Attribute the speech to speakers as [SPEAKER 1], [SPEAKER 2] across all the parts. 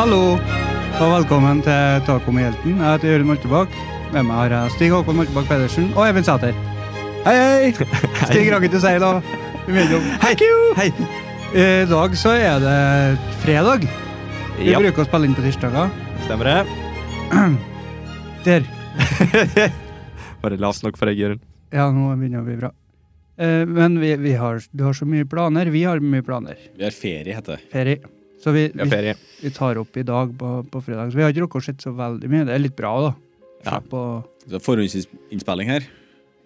[SPEAKER 1] Hallo, og velkommen til Taco med hjelten. Jeg heter Jørund Moltebakk. Med meg har jeg Stig Håkon Moltebakk Pedersen og Even Sæter. Hei, hei! Stig rakk ikke å si da. Imellom.
[SPEAKER 2] Hei! Hei!
[SPEAKER 1] I dag så er det fredag. Vi
[SPEAKER 2] Ja,
[SPEAKER 1] bruker å spille inn på tirsdager.
[SPEAKER 2] stemmer det.
[SPEAKER 1] Der.
[SPEAKER 2] Var det lavt nok for deg, Jørund?
[SPEAKER 1] Ja, nå begynner det å bli bra. Eh, Men vi, vi har, du har så mye planer. Vi har mye planer.
[SPEAKER 3] Vi har ferie, heter det.
[SPEAKER 1] Ferie. Så vi,
[SPEAKER 2] Vi
[SPEAKER 1] vi, tar opp i dag på, på fredag. Så vi har ikke rukket å se så veldig mye. Det er litt bra, da.
[SPEAKER 2] Ja.
[SPEAKER 3] Så Forhåndsinnspilling her.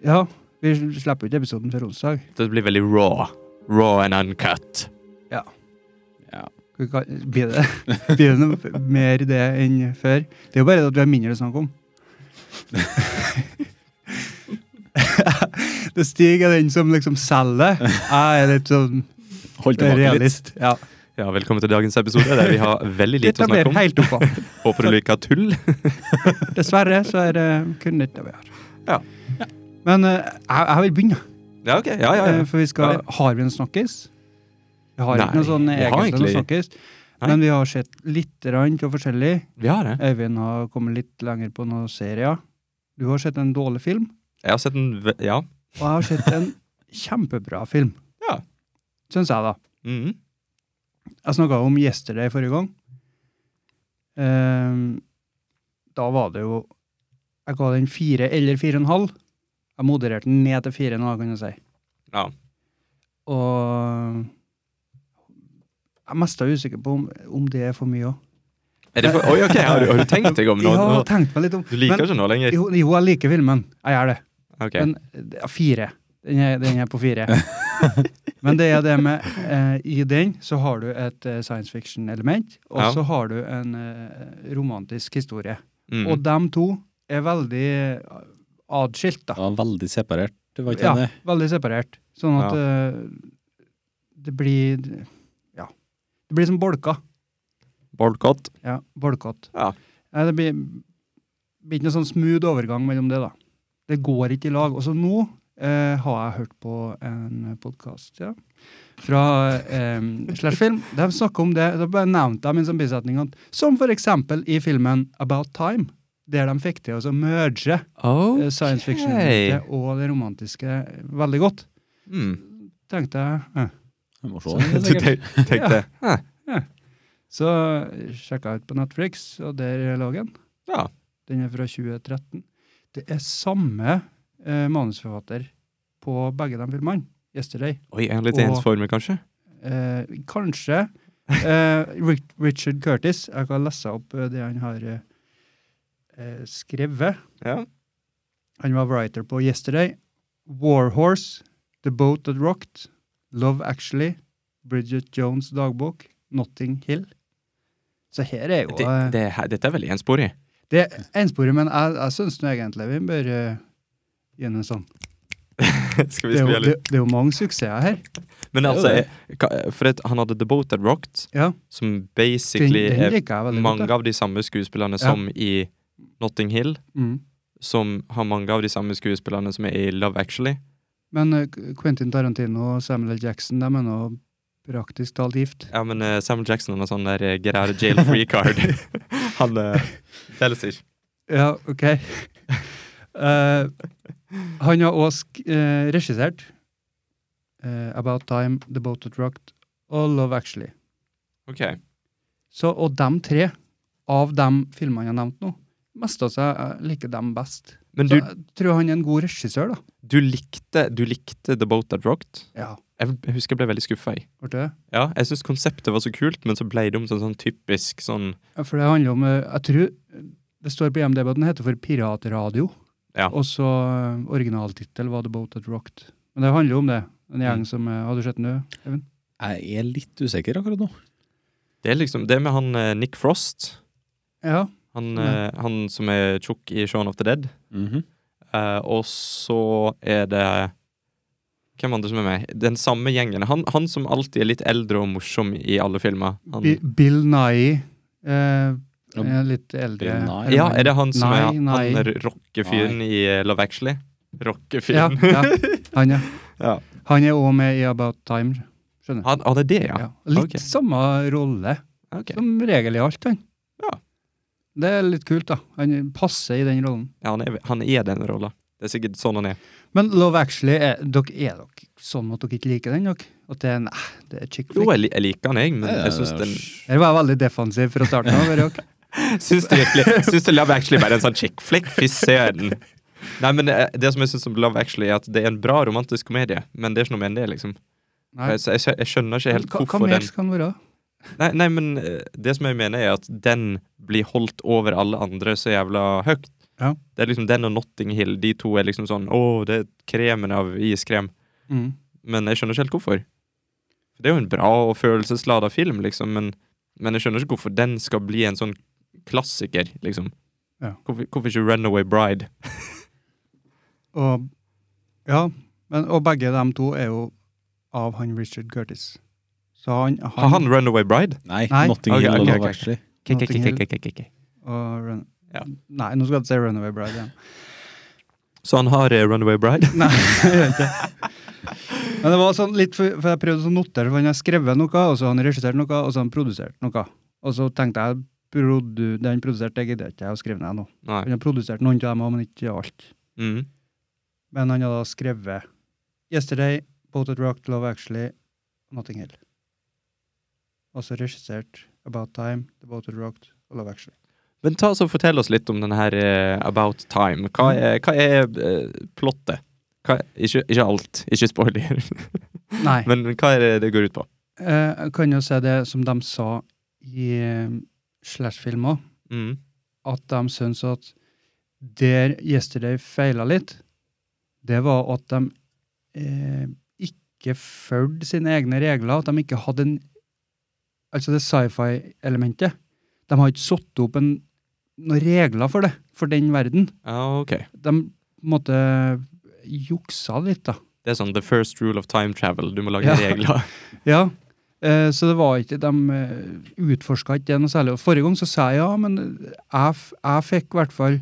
[SPEAKER 1] ja. Vi slipper ikke episoden før onsdag.
[SPEAKER 2] Så Det blir veldig raw. Raw and uncut.
[SPEAKER 3] Ja.
[SPEAKER 1] Vi kan- Blir det, blir det noe mer i det enn før? Det er jo bare det at vi har mindre å snakke om. det Stig er den som liksom selger. Jeg er litt sånn
[SPEAKER 3] Hold tilbake litt.
[SPEAKER 1] Ja.
[SPEAKER 2] Ja, Velkommen til dagens episode, der vi har veldig lite å snakke om.
[SPEAKER 1] helt oppå.
[SPEAKER 2] Håper du liker tull.
[SPEAKER 1] Dessverre så er det kun dette vi har.
[SPEAKER 2] Ja.
[SPEAKER 1] Men uh, jeg, jeg vil begynne.
[SPEAKER 2] Ja, ok. Ja, ja,
[SPEAKER 1] Eh,
[SPEAKER 2] ja.
[SPEAKER 1] For vi skal, har vi en snakkis? Vi har
[SPEAKER 2] Nei,
[SPEAKER 1] ikke noe sånn egentlig noe snakkis. Men vi har sett litt rann til forskjellig.
[SPEAKER 2] Vi har det.
[SPEAKER 1] Øyvind har kommet litt lenger på noen serier. Du har sett en dårlig film,
[SPEAKER 2] Jeg har sett en Ja.
[SPEAKER 1] og jeg har sett en kjempebra film.
[SPEAKER 2] Ja.
[SPEAKER 1] Syns jeg, da.
[SPEAKER 2] Mhm.
[SPEAKER 1] Jeg snakka om Yesterday forrige gang. Ehm, da var det jo Jeg ga den fire eller fire og en halv. Jeg modererte den ned til fire nå, kan jeg si.
[SPEAKER 2] Ja.
[SPEAKER 1] Og jeg er mest usikker på om, om det er for mye òg.
[SPEAKER 2] Er. Oi, ok, har du, har du tenkt deg om nå?
[SPEAKER 1] Jeg har tenkt meg litt om.
[SPEAKER 2] Du liker
[SPEAKER 1] men,
[SPEAKER 2] ikke nå lenger?
[SPEAKER 1] jo, jo, jeg liker filmen. Jeg gjør det.
[SPEAKER 2] Okay.
[SPEAKER 1] Men er fire. Den er, den er på fire. Men det er det med eh, I den så har du et eh, science fiction-element, og
[SPEAKER 2] Ja.
[SPEAKER 1] så har du en eh, romantisk historie.
[SPEAKER 2] Mm.
[SPEAKER 1] Og dem to er veldig adskilt, da.
[SPEAKER 3] Ja, veldig separert. Var ikke
[SPEAKER 1] Ja,
[SPEAKER 3] det.
[SPEAKER 1] veldig separert. Sånn at eh, det blir Ja. Det blir som bolker.
[SPEAKER 2] Bolkott?
[SPEAKER 1] Ja, bolkott.
[SPEAKER 2] Ja.
[SPEAKER 1] Eh, Det blir, blir ikke noe sånn smooth overgang mellom det, da. Det går ikke i lag. Og så nå eh, har jeg hørt på en podkast ja, fra eh, Slashfilm. De snakker om det. Da bare nevnte de en sånn bisetning at som for eksempel i filmen About Time, der de fikk til å merge okay. science fiction og det romantiske veldig godt.
[SPEAKER 2] Mm.
[SPEAKER 1] Tenkte jeg eh.
[SPEAKER 3] Jeg må se
[SPEAKER 2] Du
[SPEAKER 3] den,
[SPEAKER 2] tenk- Hæ,
[SPEAKER 1] Så sjekka jeg ut på Netflix, og der lå den.
[SPEAKER 2] Ja.
[SPEAKER 1] Den er fra 2013. Det er samme eh, manusforfatter på begge de filmene. Yesterday.
[SPEAKER 2] Oi, En litt ensformig, kanskje?
[SPEAKER 1] Eh, kanskje eh, Richard Curtis. Jeg kan lese opp eh, det han har eh, skrevet.
[SPEAKER 2] Ja.
[SPEAKER 1] Han var writer på Yesterday, Warhorse, The Boat That Rocked, Love Actually, Bridget Jones' dagbok, Notting Hill. Så her er jo
[SPEAKER 2] Det, det, dette er veldig ensporig.
[SPEAKER 1] Det er ensporig, men jeg, jeg syns egentlig vi bør en sånn.
[SPEAKER 2] Skal vi
[SPEAKER 1] Det er, jo,
[SPEAKER 2] spille
[SPEAKER 1] det,
[SPEAKER 2] litt?
[SPEAKER 1] det er jo mange suksesser her.
[SPEAKER 2] Men altså, jeg- for at han hadde The Boat That Rocked,
[SPEAKER 1] Ja,
[SPEAKER 2] som basically
[SPEAKER 1] den
[SPEAKER 2] er
[SPEAKER 1] liker jeg veldig
[SPEAKER 2] mange
[SPEAKER 1] godt.
[SPEAKER 2] av de samme skuespillerne
[SPEAKER 1] Ja.
[SPEAKER 2] som i Notting Hill,
[SPEAKER 1] Mm.
[SPEAKER 2] som har mange av de samme skuespillerne som er i Love Actually.
[SPEAKER 1] Men eh, Quentin Tarantino og Samuel L. Jackson de er nå praktisk talt gift.
[SPEAKER 2] Ja, men eh, Samuel Jackson har sånn der eh, get out of jail free card. han uh, teller ikke.
[SPEAKER 1] Ja, OK. Eh, han har òg uh, regissert eh, About Time, The Boat That Rocked og Love Actually.
[SPEAKER 2] Ok.
[SPEAKER 1] Så, og dem tre, av de filmene jeg har nevnt nå, mest av seg liker dem best.
[SPEAKER 2] Men
[SPEAKER 1] Så jeg tror han er en god regissør, da.
[SPEAKER 2] du, likte, du likte The Boat That Rocked?
[SPEAKER 1] Ja,
[SPEAKER 2] Jeg, jeg husker jeg ble veldig skuffa. Ja, jeg syns konseptet var så kult, men så ble det om sånn, sånn typisk sånn
[SPEAKER 1] Ja, For det handler om eh, Jeg tror det står på IMDb at den heter for Piratradio.
[SPEAKER 2] Ja.
[SPEAKER 1] Og så eh, originaltittel var The Boat That Rocked. Men det handler jo om det. En gjeng
[SPEAKER 2] Mm.
[SPEAKER 1] som eh, Har du sett den, Even?
[SPEAKER 3] Jeg er litt usikker akkurat nå.
[SPEAKER 2] Det er liksom Det med han eh, Nick Frost.
[SPEAKER 1] Ja.
[SPEAKER 2] Han,
[SPEAKER 1] ja.
[SPEAKER 2] han som er tjukk i Shaun of the Dead.
[SPEAKER 3] Mm
[SPEAKER 2] -hmm. uh, og så er det Hvem andre som er med? Den samme gjengen. Han, han som alltid er litt eldre og morsom i alle filmer. Han,
[SPEAKER 1] Bi- Bill Nye. Eh, er litt eldre.
[SPEAKER 2] Ja, er det han som
[SPEAKER 1] Nei,
[SPEAKER 2] er
[SPEAKER 1] nei.
[SPEAKER 2] han rockefyren i Love Actually? Rockefyren.
[SPEAKER 1] ja, han, ja.
[SPEAKER 2] Ja.
[SPEAKER 1] Han er òg med i About Time. Skjønner du?
[SPEAKER 2] Han, han er det, ja?
[SPEAKER 1] Ja. Litt
[SPEAKER 2] okay.
[SPEAKER 1] samme rolle.
[SPEAKER 2] okay.
[SPEAKER 1] Som regel i alt, han.
[SPEAKER 2] Ja.
[SPEAKER 1] Det er litt kult, da. Han passer i den rollen.
[SPEAKER 2] Ja, han er, han er den rolla. Det er sikkert sånn han er.
[SPEAKER 1] Men Love Actually, er dere, er dere sånn at dere ikke liker den? Dere? At det er, nei, det er chick
[SPEAKER 2] Jo,
[SPEAKER 1] flick?
[SPEAKER 2] jeg, jeg liker den, jeg, men jeg syns den
[SPEAKER 1] Her var jeg veldig defensiv fra starten av.
[SPEAKER 2] Syns du Syns du Love Actually bare er en sånn chick flick? Fy søren. Nei, men eh, det som jeg syns om Love Actually, er at det er en bra romantisk komedie, men det er ikke noe mer enn det, liksom.
[SPEAKER 1] Nei.
[SPEAKER 2] Så jeg, jeg skjønner ikke helt
[SPEAKER 1] Hva, hva mer skal den være?
[SPEAKER 2] Nei, nei, men eh, det som jeg mener, er at den blir holdt over alle andre så jævla høyt.
[SPEAKER 1] Ja.
[SPEAKER 2] Det er liksom den og Notting Hill, de to er liksom sånn Å, det er kremen av iskrem.
[SPEAKER 1] Mm.
[SPEAKER 2] Men jeg skjønner ikke helt hvorfor. Det er jo en bra og følelseslada film, liksom, men, men jeg skjønner ikke hvorfor den skal bli en sånn klassiker, liksom.
[SPEAKER 1] Ja.
[SPEAKER 2] Hvorfor, hvorfor ikke Runaway Bride?
[SPEAKER 1] Og, ja, men, og begge dem to er jo av han Richard Curtis. Så han, han,
[SPEAKER 2] Har han Runaway Bride?
[SPEAKER 3] Nei,
[SPEAKER 1] Nei.
[SPEAKER 3] Notting Hill
[SPEAKER 2] ok,
[SPEAKER 3] okay,
[SPEAKER 2] ok,
[SPEAKER 3] Love
[SPEAKER 2] ok.
[SPEAKER 3] Actually.
[SPEAKER 1] Notting Hill.
[SPEAKER 2] K-k-k-k-k-k-k.
[SPEAKER 1] og run,
[SPEAKER 2] Ja.
[SPEAKER 1] Nei, nå skal jeg ikke si Runaway Bride igjen.
[SPEAKER 2] Så han har eh, Runaway Bride?
[SPEAKER 1] Nei, jeg gjør ikke Men det var sånn litt, for, for jeg prøvde å notere, for han har skrevet noe, og så har han regissert noe, og så har han produsert noe. Og så tenkte jeg, produ, den produserte, det gidder ikke jeg å skrive ned nå.
[SPEAKER 2] Nei.
[SPEAKER 1] Han har produsert noen av dem, òg, men ikke alt.
[SPEAKER 2] Mm.
[SPEAKER 1] Men han har da skrevet Yesterday, Boated Rock, Love Actually, 'Nothing Hill. Og så regissert About Time, The Boated Rock og Love Actually.
[SPEAKER 2] Men ta så Fortell oss litt om denne her uh, About Time. Hva er, hva er uh, plottet? Hva, ikke, ikke alt, ikke spoiler.
[SPEAKER 1] Nei.
[SPEAKER 2] Men hva er det det går ut på?
[SPEAKER 1] Uh, jeg kan jo si det som de sa i Slash-film òg,
[SPEAKER 2] Mm.
[SPEAKER 1] at de syns at der Yesterday feila litt, det var at de eh, ikke fulgte sine egne regler, at de ikke hadde en Altså det sci-fi-elementet. De har ikke satt opp en, noen regler for det, for den verden.
[SPEAKER 2] Ah, okay.
[SPEAKER 1] De måtte juksa litt, da.
[SPEAKER 2] Det er sånn the first rule of time travel. Du må lage
[SPEAKER 1] Ja.
[SPEAKER 2] regler.
[SPEAKER 1] Ja, så det var ikke, de eh, utforska ikke det noe særlig. Og Forrige gang så sa jeg ja, men jeg, jeg fikk i hvert fall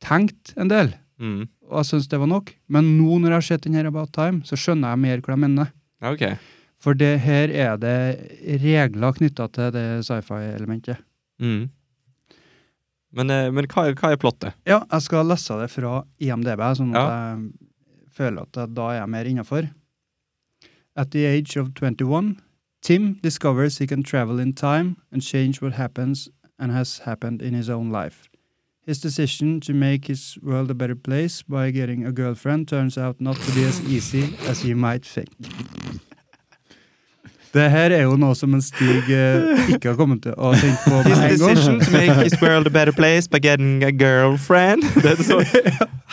[SPEAKER 1] tenkt en del,
[SPEAKER 2] Mm.
[SPEAKER 1] og jeg syns det var nok. Men nå når jeg har sett den her About Time, så skjønner jeg mer hva de mener.
[SPEAKER 2] Okay.
[SPEAKER 1] For det her er det regler knytta til det sci-fi-elementet.
[SPEAKER 2] Mm. Men, eh, men hva, er- hva er plottet?
[SPEAKER 1] Ja, jeg skal lese det fra IMDb, sånn at
[SPEAKER 2] Ja.
[SPEAKER 1] jeg føler at da er jeg mer innafor. At the age of 21, Tim discovers he can travel in time and change what happens and has happened in his own life. His decision to make his world a better place by getting a girlfriend turns out not to be as easy as you might think. Det her er jo noe som en Stig eh, ikke har kommet til å tenke på med en gang.
[SPEAKER 2] to make his world a better place by getting a girlfriend. Det er så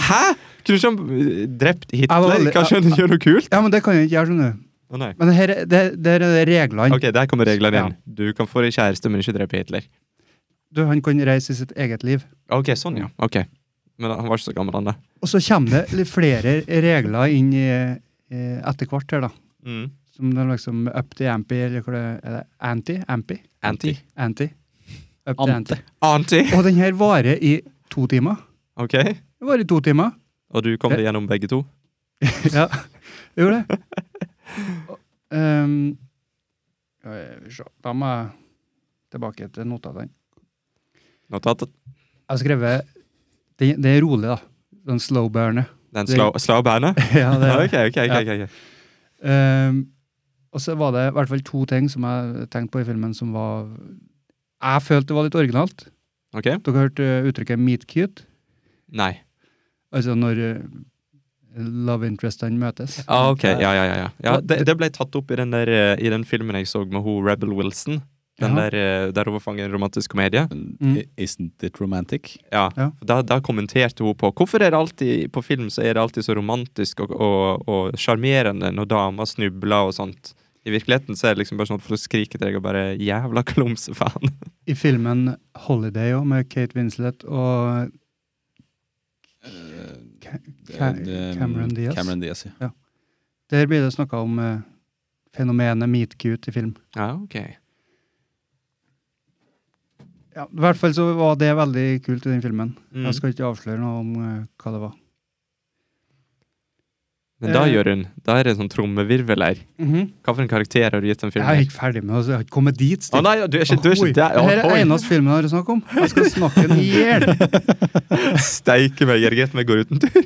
[SPEAKER 2] Hæ?! Kunne ikke han drept Hitler? Kanskje han gjør noe kult?
[SPEAKER 1] Ja, men det kan jeg ikke gjøre, skjønner du.
[SPEAKER 2] Å nei.
[SPEAKER 1] Men her, er- det, det er reglene.
[SPEAKER 2] Ok, der kommer reglene inn. Du kan få deg kjæreste, men ikke drepe Hitler.
[SPEAKER 1] Du, han kan reise i sitt eget liv.
[SPEAKER 2] Ok, sånn, ja. Ok. Men han var ikke så gammel, han da.
[SPEAKER 1] Og så kommer det flere regler inn i, etter hvert her, da.
[SPEAKER 2] Mm.
[SPEAKER 1] Som det liksom up to ampy, eller hva det er det? Anti? Ampy?
[SPEAKER 2] Anti.
[SPEAKER 1] Anti. Up to
[SPEAKER 3] Ante.
[SPEAKER 1] anti.
[SPEAKER 2] Anti.
[SPEAKER 1] Og den her varer i to timer.
[SPEAKER 2] Ok.
[SPEAKER 1] Det varer i to timer.
[SPEAKER 2] Og du kom deg gjennom begge to?
[SPEAKER 1] ja, Jeg gjorde det. Ja, se. Da må jeg tilbake til notatene.
[SPEAKER 2] Notatet.
[SPEAKER 1] Jeg har skrevet det, det er rolig, da. Den slow burner.
[SPEAKER 2] Den slow, slow burner?
[SPEAKER 1] ja, det er
[SPEAKER 2] ok, ok, ok. okay. ok.
[SPEAKER 1] Um, og så var det i hvert fall to ting som jeg tenkte på i filmen som var Jeg følte det var litt originalt.
[SPEAKER 2] Ok?
[SPEAKER 1] Dere har hørt uttrykket 'meet cute'?
[SPEAKER 2] Nei.
[SPEAKER 1] Altså når love interestene møtes.
[SPEAKER 2] Ah, ok, ja, ja, ja. ja. ja det,
[SPEAKER 1] det-
[SPEAKER 2] ble tatt opp i den, der, eh, i den filmen jeg så med hun Rebel Wilson. Den
[SPEAKER 1] Ja.
[SPEAKER 2] der, eh, der hun var fanget i en romantisk komedie.
[SPEAKER 1] Mm.
[SPEAKER 3] Isn't it romantic?
[SPEAKER 2] Ja,
[SPEAKER 1] Ja.
[SPEAKER 2] Da, da kommenterte hun på Hvorfor er det alltid på film så er det alltid så romantisk og- sjarmerende når damer snubler og sånt. I virkeligheten så er det liksom bare sånn at folk skriker til deg og bare 'jævla klumsefaen'.
[SPEAKER 1] I filmen 'Holiday' òg, med Kate Winslet og Ca- Ca- Cameron Diaz.
[SPEAKER 3] Cameron Diaz, ja.
[SPEAKER 1] Der blir det snakka om eh, fenomenet 'meet cute' i film.
[SPEAKER 2] Ja, ok.
[SPEAKER 1] Ja, I hvert fall så var det veldig kult i den filmen.
[SPEAKER 2] Mm.
[SPEAKER 1] Jeg skal ikke avsløre noe om eh, hva det var.
[SPEAKER 2] Men da,
[SPEAKER 1] Eh.
[SPEAKER 2] Jørund, da er det en sånn trommevirvel her.
[SPEAKER 1] Mm
[SPEAKER 2] Hva for en karakter har du gitt den filmen?
[SPEAKER 1] Jeg er ikke ferdig med det. Jeg har ikke kommet dit.
[SPEAKER 2] Å nei, du er ikke, du er ikke der!
[SPEAKER 1] Dette er eneste filmen jeg har snakket om. Jeg skal snakke den i hjel.
[SPEAKER 2] Steike meg, Jørgen, vi går uten tur.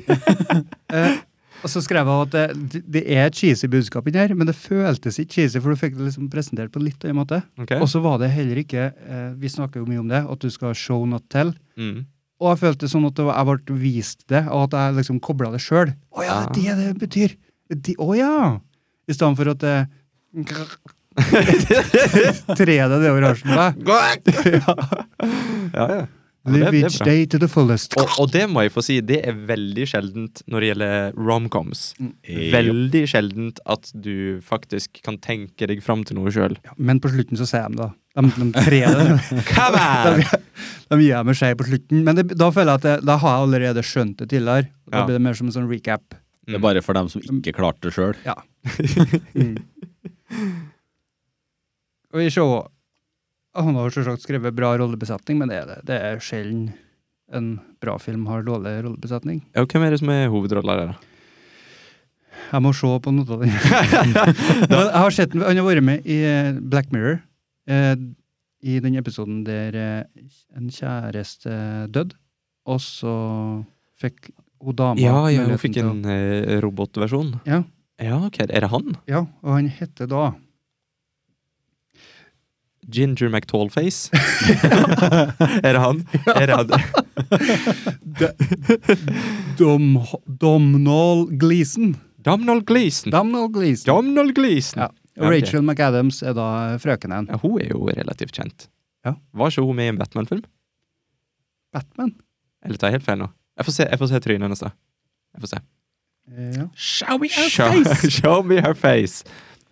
[SPEAKER 1] Eh, og så skrev jeg at det, det er et cheesy budskap inni her, men det føltes ikke cheesy, for du fikk det liksom presentert på litt annen måte.
[SPEAKER 2] Okay.
[SPEAKER 1] Og så var det heller ikke eh, Vi snakker jo mye om det, at du skal show not tell.
[SPEAKER 2] Mm.
[SPEAKER 1] Og jeg følte sånn at jeg ble vist det, og at jeg liksom kobla det sjøl. Å ja, det er det det betyr! De, å ja! I stedet for at det Tre det nedover halsen på deg.
[SPEAKER 2] Ja, ja.
[SPEAKER 1] Live each day to the fullest.
[SPEAKER 2] Og, og det må jeg få si, det er veldig sjeldent når det gjelder romcoms.
[SPEAKER 3] Mm.
[SPEAKER 2] Veldig sjeldent at du faktisk kan tenke deg fram til noe sjøl.
[SPEAKER 1] Ja, men på slutten så sier de da. De, de tre De,
[SPEAKER 2] on!
[SPEAKER 1] de gir meg skje på slutten. Men det, da føler jeg at det, da har jeg allerede skjønt det tidligere. Da
[SPEAKER 2] Ja.
[SPEAKER 1] blir det mer som en sånn recap.
[SPEAKER 3] Det er bare for dem som ikke klarte det sjøl.
[SPEAKER 1] Ja. Mm. Og i showet Han har selvsagt skrevet bra rollebesetning, men det er, det. det er sjelden en bra film har dårlig rollebesetning.
[SPEAKER 2] Ja, hvem er det som er hovedrolla der, da?
[SPEAKER 1] Jeg må se på noe av den, Han har vært med i eh, Black Mirror. Eh, I den episoden der eh, en kjæreste døde, og så fikk hun dama
[SPEAKER 2] Ja, ja, hun fikk en eh, robotversjon.
[SPEAKER 1] Ja.
[SPEAKER 2] Ja, ok, Er det han?
[SPEAKER 1] Ja, og han heter da
[SPEAKER 2] Ginger McTallface? er det han? Er det han?
[SPEAKER 1] Dom, Domnall Gleeson.
[SPEAKER 2] Domnall Gleeson.
[SPEAKER 1] Domnall Gleeson.
[SPEAKER 2] Domnall Gleeson.
[SPEAKER 1] Ja. Rachel okay. McAdams er da frøkenen.
[SPEAKER 2] Ja, hun er jo relativt kjent.
[SPEAKER 1] Ja.
[SPEAKER 2] Var ikke hun med i en Batman-film?
[SPEAKER 1] Batman.
[SPEAKER 2] Eller tar jeg helt feil nå? Jeg får se, jeg får se trynet hennes, da. Jeg får se.
[SPEAKER 1] Eh, Ja.
[SPEAKER 3] Show me
[SPEAKER 2] Show, show me her face!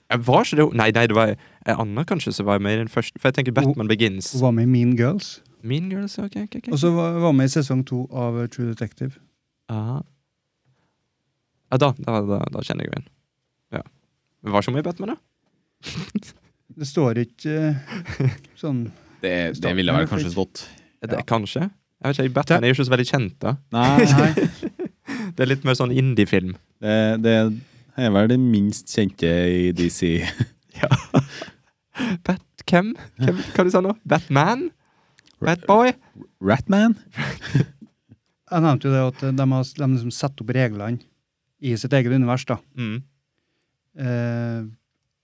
[SPEAKER 2] Jeg var ikke det Nei, nei, det var en annen kanskje som var med i den første. For jeg tenker Batman Begins.
[SPEAKER 1] Hun var med i Mean Girls.
[SPEAKER 2] Mean Girls, ok, ok. ok.
[SPEAKER 1] Og så var hun med i sesong to av eh, True Detective.
[SPEAKER 2] Aha. Ja, da, da, da, da kjenner jeg jo igjen. Ja. Men Var ikke hun med i Batman, da?
[SPEAKER 1] Det står ikke uh, sånn
[SPEAKER 3] Det, det ville vel kanskje stått.
[SPEAKER 2] Ja. Det, Kanskje? Jeg vet ikke, Batman er jo ikke så veldig kjent, da.
[SPEAKER 3] Nei,
[SPEAKER 1] Nei.
[SPEAKER 2] Det er litt mer sånn indie-film.
[SPEAKER 3] det, det er vel det minst kjente i DC.
[SPEAKER 2] Bat... Hvem? hvem? Hva du sa nå? Batman? Batboy?
[SPEAKER 3] Ratman?
[SPEAKER 1] Jeg nevnte jo det at de har de liksom satt opp reglene i sitt eget univers. da.
[SPEAKER 2] Mm.
[SPEAKER 1] Eh,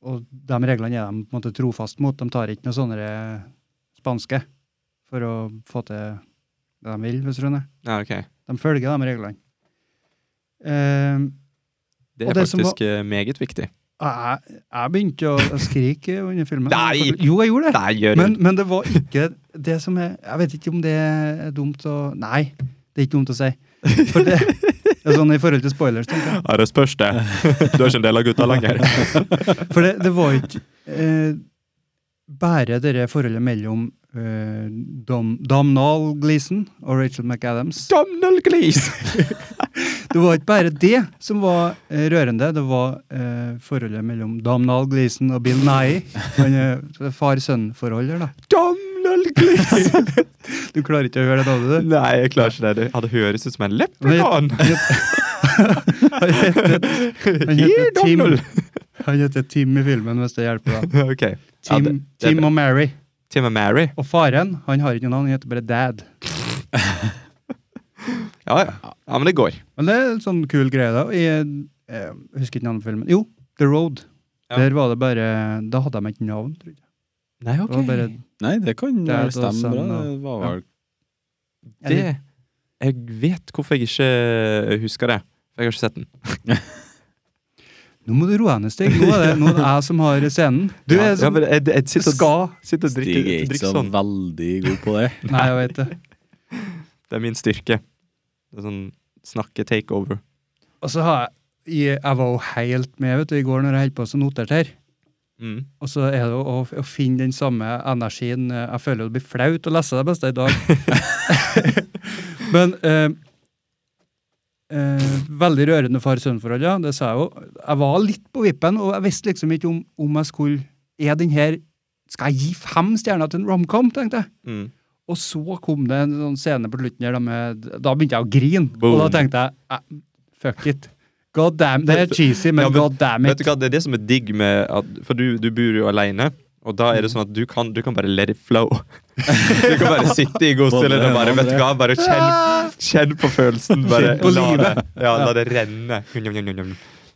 [SPEAKER 1] og de reglene er de på en måte trofast mot. De tar ikke noe sånne eh, spanske for å få til det de vil, hvis du skjønner.
[SPEAKER 2] Ja, ok.
[SPEAKER 1] De følger de reglene. Eh,
[SPEAKER 2] Det er
[SPEAKER 1] det
[SPEAKER 2] faktisk var, meget viktig.
[SPEAKER 1] jeg, jeg begynte å skrike under filmen.
[SPEAKER 2] Nei!
[SPEAKER 1] Jo, jeg gjorde det.
[SPEAKER 2] Nei, gjør
[SPEAKER 1] Men, men det var ikke det som er Jeg vet ikke om det er dumt å Nei, det er ikke dumt å si. For det, det er sånn i forhold til spoilers, tenker jeg.
[SPEAKER 2] Ja, det spørs det. Du er ikke en del av gutta lenger.
[SPEAKER 1] For det, det var ikke eh, bare det forholdet mellom eh, Dom, Domnall Gleeson og Rachel McAdams.
[SPEAKER 2] Domnall Gleeson!
[SPEAKER 1] Det var ikke bare det som var eh, rørende, det var eh, forholdet mellom Domnall Gleeson og Bill Nye. Han er Far-sønn-forhold da.
[SPEAKER 2] Domnall Gleeson!
[SPEAKER 1] Du klarer ikke å høre det navnet, du?
[SPEAKER 2] Nei, jeg klarer ikke det. Ja, Det høres ut som en leprechaun.
[SPEAKER 1] Han heter, han heter Tim. Han heter Tim i filmen, hvis det hjelper. da.
[SPEAKER 2] Ok. Ja,
[SPEAKER 1] Tim,
[SPEAKER 2] det- det er
[SPEAKER 1] Tim og Mary.
[SPEAKER 2] Tim og Mary.
[SPEAKER 1] Og faren han har ikke noe navn, han heter bare Dad.
[SPEAKER 2] Ja, ja. Ja, men det går.
[SPEAKER 1] Men det er en sånn kul greie, da. Jeg, jeg husker ikke navnet på filmen. Jo, The Road.
[SPEAKER 2] Ja.
[SPEAKER 1] Der var det bare Da hadde de ikke navn, tror jeg.
[SPEAKER 2] Nei,
[SPEAKER 1] Det bare
[SPEAKER 3] Nei, det kan stemme bra. Det var
[SPEAKER 1] ja.
[SPEAKER 3] vel
[SPEAKER 2] Det Jeg vet hvorfor jeg ikke husker det. For jeg har ikke sett den.
[SPEAKER 1] Nå må du roe deg ned, Stig. Nå er det, nå er det jeg som har scenen. Du er som
[SPEAKER 2] men jeg, jeg sitter, og-
[SPEAKER 1] skal
[SPEAKER 2] sitter og
[SPEAKER 3] Stig
[SPEAKER 2] drikker,
[SPEAKER 3] er ikke
[SPEAKER 2] drikker
[SPEAKER 3] så
[SPEAKER 2] sånn.
[SPEAKER 3] veldig god på det.
[SPEAKER 1] Nei, jeg vet det.
[SPEAKER 2] Det er min styrke. Det er sånn snakke-takeover.
[SPEAKER 1] Og så har jeg Jeg var jo helt med vet du, i går når jeg holdt på å notere her.
[SPEAKER 2] Mm.
[SPEAKER 1] Og så er det å, å finne den samme energien eh, Jeg føler det blir flaut å lese det beste i dag. Men eh, eh, Veldig rørende far-sønn-forhold, ja. Det sa jeg jo. Jeg var litt på vippen, og jeg visste liksom ikke om, om jeg skulle Er den her Skal jeg gi fem stjerner til en romcom, tenkte jeg.
[SPEAKER 2] Mm.
[SPEAKER 1] Og så kom det en sånn scene på slutten her, da, med, da begynte jeg å grine.
[SPEAKER 2] Boom.
[SPEAKER 1] Og da tenkte jeg fuck it. God damn, Det er cheesy, men,
[SPEAKER 2] Ja, men
[SPEAKER 1] god damn it.
[SPEAKER 2] Vet du hva, Det er det som er digg med at For du, du bor jo alene. Og da er det sånn at du kan, du kan bare let it flow. Du kan bare sitte i godstillingen og bare vet du hva, bare kjenn, kjenn på følelsen. Bare
[SPEAKER 1] Kjenn på
[SPEAKER 2] la det,
[SPEAKER 1] livet.
[SPEAKER 2] ja, la det renne.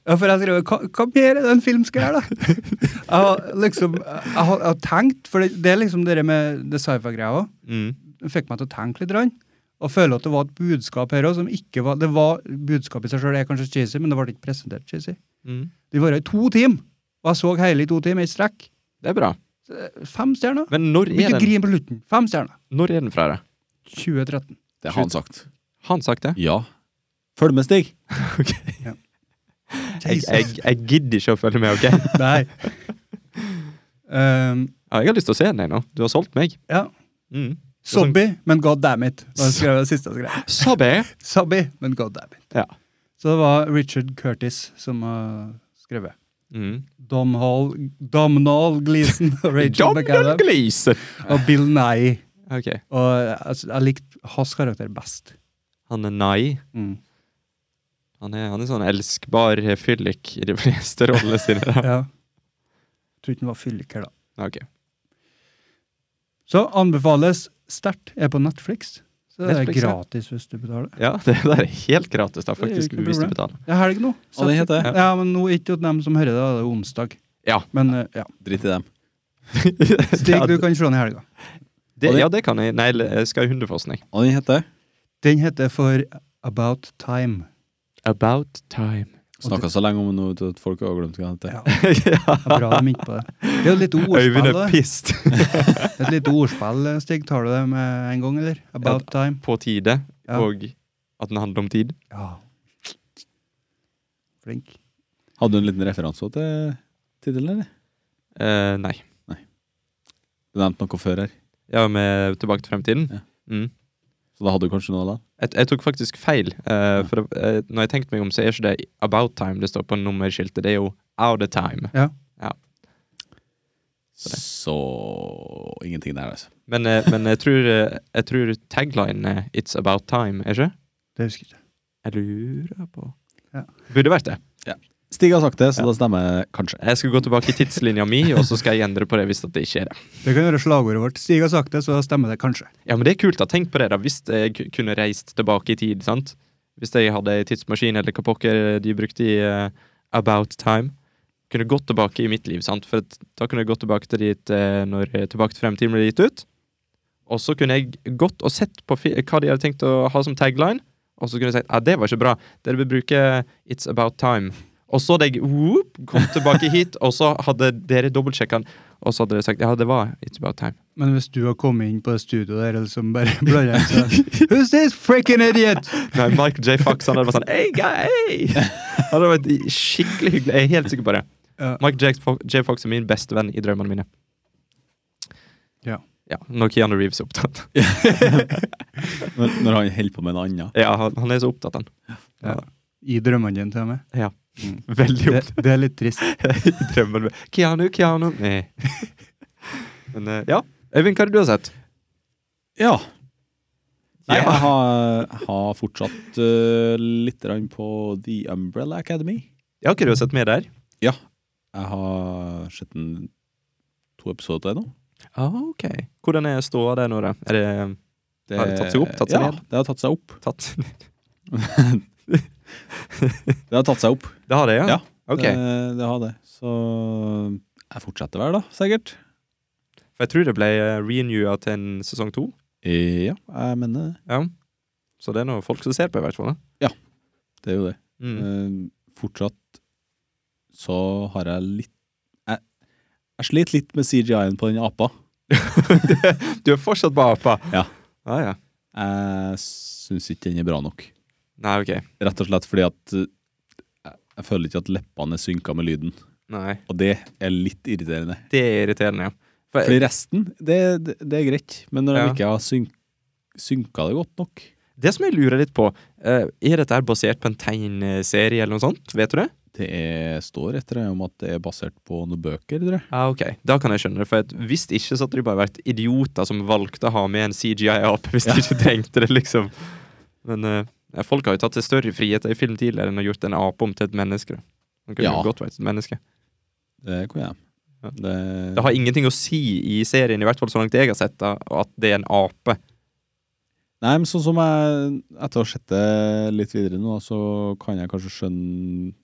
[SPEAKER 1] Ja, for jeg skrev, hva, hva mer er det en film skal gjøre, da? Jeg har liksom, jeg har, jeg har tenkt, for det, det er liksom det med det sci-fi-greia òg.
[SPEAKER 2] Mm.
[SPEAKER 1] Fikk meg til å tenke litt. Rann, og føle at det var et budskap her òg som ikke var Det var budskapet i seg sjøl er kanskje cheesy, men det ble ikke presentert cheesy.
[SPEAKER 2] Mm.
[SPEAKER 1] De var i to timer, og jeg så hele i to timer i strekk.
[SPEAKER 2] Det er bra.
[SPEAKER 1] Fem stjerner.
[SPEAKER 2] Men når er
[SPEAKER 1] Ikke
[SPEAKER 2] den,
[SPEAKER 1] grin på slutten. Fem stjerner.
[SPEAKER 2] når er den fra? deg?
[SPEAKER 1] 2013.
[SPEAKER 3] Det har han sagt.
[SPEAKER 2] Han sagt det?
[SPEAKER 3] Ja. Følg med, Stig.
[SPEAKER 2] Jeg, jeg, jeg gidder ikke å følge med, OK?
[SPEAKER 1] Nei. Um,
[SPEAKER 2] Ja, jeg har lyst til å se den ennå. Du har solgt meg.
[SPEAKER 1] ja.
[SPEAKER 2] Mm.
[SPEAKER 1] Sobby, men god damn it.
[SPEAKER 2] Sabbe.
[SPEAKER 1] Sobby, men god damn it.
[SPEAKER 2] Ja.
[SPEAKER 1] Så det var Richard Curtis som har skrevet.
[SPEAKER 2] Mm.
[SPEAKER 1] Domhall, Domhnall Gleeson og Rachel McAdam. Og Bill Nye.
[SPEAKER 2] Okay.
[SPEAKER 1] Og altså, jeg likte hans karakter best.
[SPEAKER 2] Han er Nye?
[SPEAKER 1] Mm.
[SPEAKER 2] Han er, han er sånn elskbar fyllik i de fleste rollene sine. Da.
[SPEAKER 1] Ja. Jeg tror ikke han var fyllik her, da.
[SPEAKER 2] Ok.
[SPEAKER 1] Så anbefales sterkt. Er på Netflix. Så det
[SPEAKER 2] Netflix,
[SPEAKER 1] er
[SPEAKER 2] ja.
[SPEAKER 1] gratis hvis du betaler.
[SPEAKER 2] Ja, det det er helt gratis, da,
[SPEAKER 1] Det er
[SPEAKER 2] faktisk, hvis du betaler.
[SPEAKER 1] Det er helg nå.
[SPEAKER 3] Og den heter
[SPEAKER 2] Ja.
[SPEAKER 1] Ja, men nå ikke til dem som hører det, det er onsdag.
[SPEAKER 2] Ja.
[SPEAKER 1] Men eh, ja.
[SPEAKER 3] Drit i dem.
[SPEAKER 1] Stig, du kan se den i helga.
[SPEAKER 2] det, ja, det kan jeg. Nei, jeg skal i Hundefossen, jeg.
[SPEAKER 3] Og den heter
[SPEAKER 1] Den heter For About Time.
[SPEAKER 2] About time.
[SPEAKER 3] Snakka så lenge om noe til at folk har glemt hva det heter.
[SPEAKER 1] Ja,
[SPEAKER 2] ja.
[SPEAKER 1] er bra de på det. Det er jo litt
[SPEAKER 2] Øyvind
[SPEAKER 1] ordspill.
[SPEAKER 2] er
[SPEAKER 1] da.
[SPEAKER 2] pissed.
[SPEAKER 1] Et lite ordspill, Stig. Tar du det med en gang, eller? About time.
[SPEAKER 2] På tide,
[SPEAKER 1] Ja.
[SPEAKER 2] og at den handler om tid.
[SPEAKER 1] Ja. Flink.
[SPEAKER 3] Hadde du en liten referanse til tittelen, eller?
[SPEAKER 2] Eh, nei.
[SPEAKER 3] Du nevnte noe før her,
[SPEAKER 2] Ja, med Tilbake til fremtiden.
[SPEAKER 3] Ja.
[SPEAKER 2] Mm.
[SPEAKER 3] Så da hadde du kanskje noe av det?
[SPEAKER 2] Jeg, jeg tok faktisk feil. eh, for eh, når jeg tenkte meg om, så er ikke det About time det står på nummerskiltet. Det er jo Out of time.
[SPEAKER 3] Så ingenting der, altså.
[SPEAKER 2] Men, uh, men jeg tror, jeg tror tagline It's about time, er ikke?
[SPEAKER 1] Det husker jeg ikke.
[SPEAKER 2] Jeg lurer på
[SPEAKER 1] Ja.
[SPEAKER 2] Burde vært det.
[SPEAKER 3] Stig har sagt det, så
[SPEAKER 2] Ja.
[SPEAKER 3] da stemmer kanskje.
[SPEAKER 2] Jeg skal gå tilbake i tidslinja mi, og så skal jeg endre på det hvis det ikke er det.
[SPEAKER 1] Det kan være slagordet vårt. Stig har sagt det, så da stemmer det kanskje.
[SPEAKER 2] Ja, men det er kult. da. Tenk på det, da. Hvis jeg kunne reist tilbake i tid. sant? Hvis jeg hadde ei tidsmaskin, eller hva pokker de brukte i uh, About Time. Kunne gått tilbake i mitt liv, sant? For da kunne jeg gått tilbake til dit uh, når eh, Tilbake til fremtiden ble gitt ut. Og så kunne jeg gått og sett på fi hva de hadde tenkt å ha som tagline. Og så kunne jeg sagt ja, det var ikke bra. Dere bør bruke It's About Time. Og så hadde jeg whoop, kom tilbake hit, og så hadde dere dobbeltsjekka den. Og så hadde dere sagt ja, det var It's About Time.
[SPEAKER 1] Men hvis du har kommet inn på det studioet der, eller som bare blander inn, så Who's this freaking idiot?
[SPEAKER 2] Nei, Michael J. Fox han hadde vært sånn Hey, guy! Han hadde vært skikkelig hyggelig. Jeg er helt sikker på det.
[SPEAKER 1] Ja.
[SPEAKER 2] Michael J. Fox, J. Fox er min beste venn i drømmene mine.
[SPEAKER 1] Ja.
[SPEAKER 2] Ja, Når Keanu Reeves er opptatt.
[SPEAKER 3] Når, når han holder på med en annen.
[SPEAKER 2] Ja, han, han er så opptatt, han.
[SPEAKER 1] Ja. I drømmene dine, til og med.
[SPEAKER 2] Ja.
[SPEAKER 1] Mm.
[SPEAKER 2] Veldig
[SPEAKER 1] Det,
[SPEAKER 2] opptatt
[SPEAKER 1] det er litt trist.
[SPEAKER 2] i drømmene. mine. Keanu, Keanu Nei. Men eh, ja. Øyvind, hva har du har sett?
[SPEAKER 3] Ja. Nei, jeg har, har fortsatt uh, litt på The Umbrella Academy.
[SPEAKER 2] Ja, har du sett mer der? Ja.
[SPEAKER 3] Jeg har sett en, to episoder til nå.
[SPEAKER 2] Ah, ok. Hvordan er ståa der nå, da? Er det
[SPEAKER 3] Det,
[SPEAKER 2] Har det tatt seg opp? Tatt seg
[SPEAKER 3] ja,
[SPEAKER 2] ned?
[SPEAKER 3] det har tatt seg opp.
[SPEAKER 2] tatt
[SPEAKER 3] Det har tatt seg opp.
[SPEAKER 2] Det har det, ja?
[SPEAKER 3] Ja.
[SPEAKER 2] okay.
[SPEAKER 3] Det, det har det. Så jeg fortsetter vel, da, sikkert.
[SPEAKER 2] For jeg tror det ble uh, renewa til en sesong to.
[SPEAKER 3] Ja, jeg mener det.
[SPEAKER 2] Ja. Så det er noe folk som ser på, i hvert fall. da.
[SPEAKER 3] Det er jo det.
[SPEAKER 2] Mm.
[SPEAKER 3] Eh, fortsatt så har jeg litt Jeg, jeg sliter litt med CGI-en på den apa.
[SPEAKER 2] du er fortsatt på apa?
[SPEAKER 3] Ja.
[SPEAKER 2] Ah, ja.
[SPEAKER 3] Jeg syns ikke den er bra nok.
[SPEAKER 2] Nei, ok.
[SPEAKER 3] Rett og slett fordi at eh, jeg, føler ikke at leppene er synka med lyden.
[SPEAKER 2] Nei.
[SPEAKER 3] Og det er litt irriterende.
[SPEAKER 2] Det er irriterende, ja. For,
[SPEAKER 3] Fordi resten, det, det, det er greit. Men når de
[SPEAKER 2] Ja.
[SPEAKER 3] ikke har synk, synka det godt nok
[SPEAKER 2] det som jeg lurer litt på, eh, er dette her basert på en tegneserie eller noe sånt? Vet du det?
[SPEAKER 3] Det er, står etter det om at det er basert på noen bøker, tror jeg.
[SPEAKER 2] Ja, ok. Da kan jeg skjønne det. For at hvis ikke så hadde de bare vært idioter som valgte å ha med en CGI-ape hvis de ikke trengte det, liksom. Men eh, Folk har jo tatt seg større friheter i film tidligere enn å gjort en ape om til et menneske. Man kunne
[SPEAKER 3] Ja.
[SPEAKER 2] jo godt vært et menneske.
[SPEAKER 3] Det kunne jeg.
[SPEAKER 2] Ja.
[SPEAKER 3] Det,
[SPEAKER 2] Det har ingenting å si i serien, i hvert fall så langt jeg har sett, da, at det er en ape.
[SPEAKER 3] Nei, men sånn som jeg Etter å ha sett det litt videre nå, så kan jeg kanskje skjønne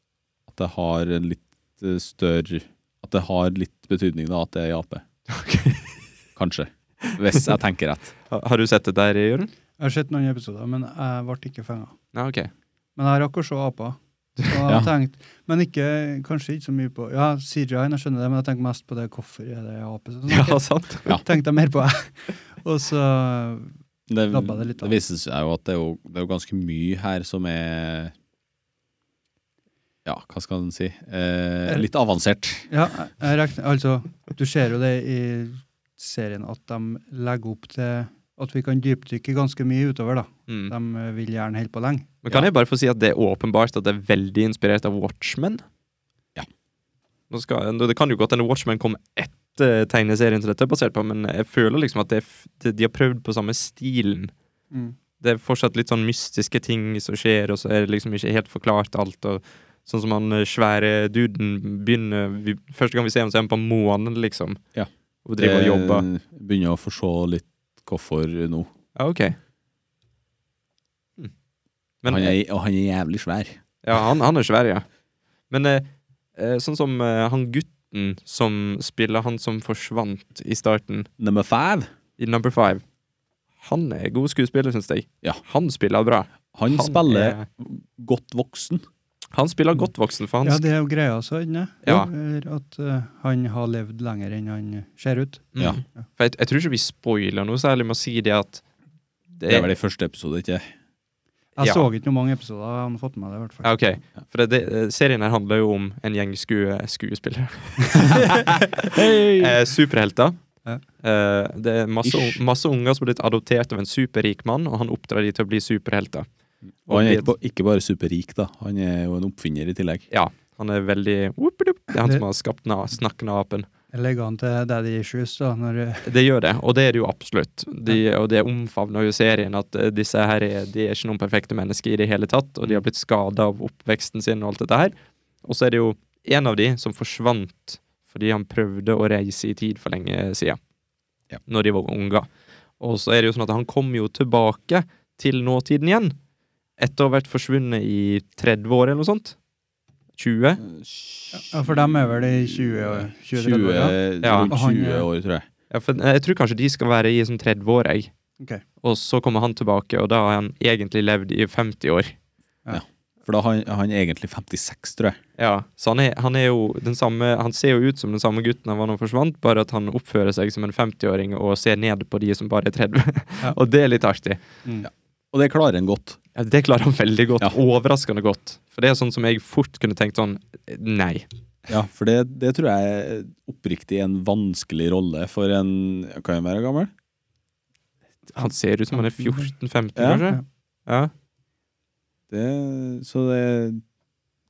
[SPEAKER 3] at det har en litt eh, større At det har litt betydning, da, at det er en ape. Kanskje. Hvis jeg tenker rett.
[SPEAKER 2] Har du sett det der, Jørund?
[SPEAKER 1] Jeg har sett noen episoder, men jeg ble ikke fenga.
[SPEAKER 2] Ja, ok.
[SPEAKER 1] Men jeg rakk å se aper. Så jeg
[SPEAKER 3] Ja.
[SPEAKER 1] har tenkt, men ikke, kanskje ikke så mye på Ja, CGI, jeg skjønner det, men jeg tenker mest på det hvorfor er det ape som
[SPEAKER 2] Ja, sant.
[SPEAKER 3] Ja.
[SPEAKER 1] Tenkte jeg mer på det. Og så
[SPEAKER 3] Det,
[SPEAKER 1] Labba det litt av.
[SPEAKER 3] det viser seg jo at det er jo, det er jo ganske mye her som er Ja, hva skal en si? Eh, litt avansert.
[SPEAKER 1] Ja, jeg- jeg regner Altså, du ser jo det i serien at de legger opp til at vi kan dypdykke ganske mye utover, da.
[SPEAKER 2] Mm.
[SPEAKER 1] De eh, vil gjerne holde på lenge.
[SPEAKER 2] Men kan
[SPEAKER 3] Ja.
[SPEAKER 2] jeg bare få si at det er åpenbart at det er veldig inspirert av Watchmen?
[SPEAKER 3] Ja.
[SPEAKER 2] Nå skal, det kan jo godt hende Watchmen kom etter tegneserien som dette er basert på, men jeg føler liksom at det, de har prøvd på samme stilen. Det er fortsatt litt sånn mystiske ting som skjer, og så er det liksom ikke helt forklart alt. og Sånn som han eh, svære duden begynner vi, Første gang vi ser ham, så er han på månen, liksom.
[SPEAKER 3] Ja.
[SPEAKER 2] Og driver og jobber.
[SPEAKER 3] Begynner å forstå litt hvorfor nå.
[SPEAKER 2] Ja, ok. Hm. Men,
[SPEAKER 3] han er, og han er jævlig svær.
[SPEAKER 2] Ja, han, han er svær, ja. Men eh, eh, sånn som eh, han gutten som spiller han som forsvant i starten,
[SPEAKER 3] Number five.
[SPEAKER 2] i Number Five, han er god skuespiller, syns jeg.
[SPEAKER 3] Ja.
[SPEAKER 2] Han spiller bra.
[SPEAKER 3] Han,
[SPEAKER 2] Han
[SPEAKER 3] spiller
[SPEAKER 2] er-
[SPEAKER 3] godt voksen.
[SPEAKER 2] Han spiller godt voksen, for han
[SPEAKER 1] Ja, det er jo greia så, ikke det?
[SPEAKER 2] Ja.
[SPEAKER 1] At uh, han har levd lenger enn han ser ut.
[SPEAKER 2] Mm.
[SPEAKER 3] Ja.
[SPEAKER 2] For jeg, jeg tror ikke vi spoiler noe særlig med å si det at det
[SPEAKER 3] Det er vel i første episode, ikke
[SPEAKER 1] Jeg
[SPEAKER 2] Ja.
[SPEAKER 1] så ikke noe mange episoder, jeg har fått med det i hvert fall.
[SPEAKER 2] Ja, ok. For det, det, serien her handler jo om en gjeng skue, skuespillere. eh, superhelter.
[SPEAKER 1] Ja.
[SPEAKER 2] Eh, det er masse, masse unger som har blitt adoptert av en superrik mann, og han oppdrar de til å bli superhelter.
[SPEAKER 3] Og han er ikke, ikke bare superrik, da. Han er jo en oppfinner i tillegg.
[SPEAKER 2] Ja, han er veldig. Det er han som har skapt snakkende apen.
[SPEAKER 1] Det legger an til Daddy Issues, da. Når,
[SPEAKER 2] Det gjør det, og det er det jo absolutt. De, og det omfavner jo serien at eh, disse her er, de er ikke noen perfekte mennesker i det hele tatt, og de har blitt skada av oppveksten sin og alt dette her. Og så er det jo en av de som forsvant fordi han prøvde å reise i tid for lenge siden.
[SPEAKER 3] Ja.
[SPEAKER 2] Når de var unger. Og så er det jo sånn at han kom jo tilbake til nåtiden igjen. Etter å ha vært forsvunnet i 30 år eller noe sånt. 20?
[SPEAKER 1] ja, for dem er vel i 20 år.
[SPEAKER 3] 20,
[SPEAKER 1] 20 år, ja.
[SPEAKER 2] Ja.
[SPEAKER 3] rundt 20
[SPEAKER 1] er-
[SPEAKER 3] år, tror jeg.
[SPEAKER 2] Ja, for jeg tror kanskje de skal være i sånn 30 år, jeg.
[SPEAKER 1] Okay.
[SPEAKER 2] Og så kommer han tilbake, og da har han egentlig levd i 50 år.
[SPEAKER 3] Ja, For da har han, er egentlig 56, tror jeg.
[SPEAKER 2] Ja, Så han er, han er jo den samme Han ser jo ut som den samme gutten han var da han forsvant, bare at han oppfører seg som en 50-åring og ser ned på de som bare er 30.
[SPEAKER 1] Ja.
[SPEAKER 2] og det er litt artig.
[SPEAKER 1] Mm.
[SPEAKER 3] Og det klarer han godt.
[SPEAKER 2] Ja, det klarer han veldig godt.
[SPEAKER 3] Ja.
[SPEAKER 2] Overraskende godt. For det er sånn som jeg fort kunne tenkt sånn Nei.
[SPEAKER 3] Ja, for det, det tror jeg er oppriktig en vanskelig rolle for en Kan jeg være gammel?
[SPEAKER 2] Han ser ut som han er 14-15,
[SPEAKER 3] Ja.
[SPEAKER 2] kanskje. Ja.
[SPEAKER 3] Det, så det,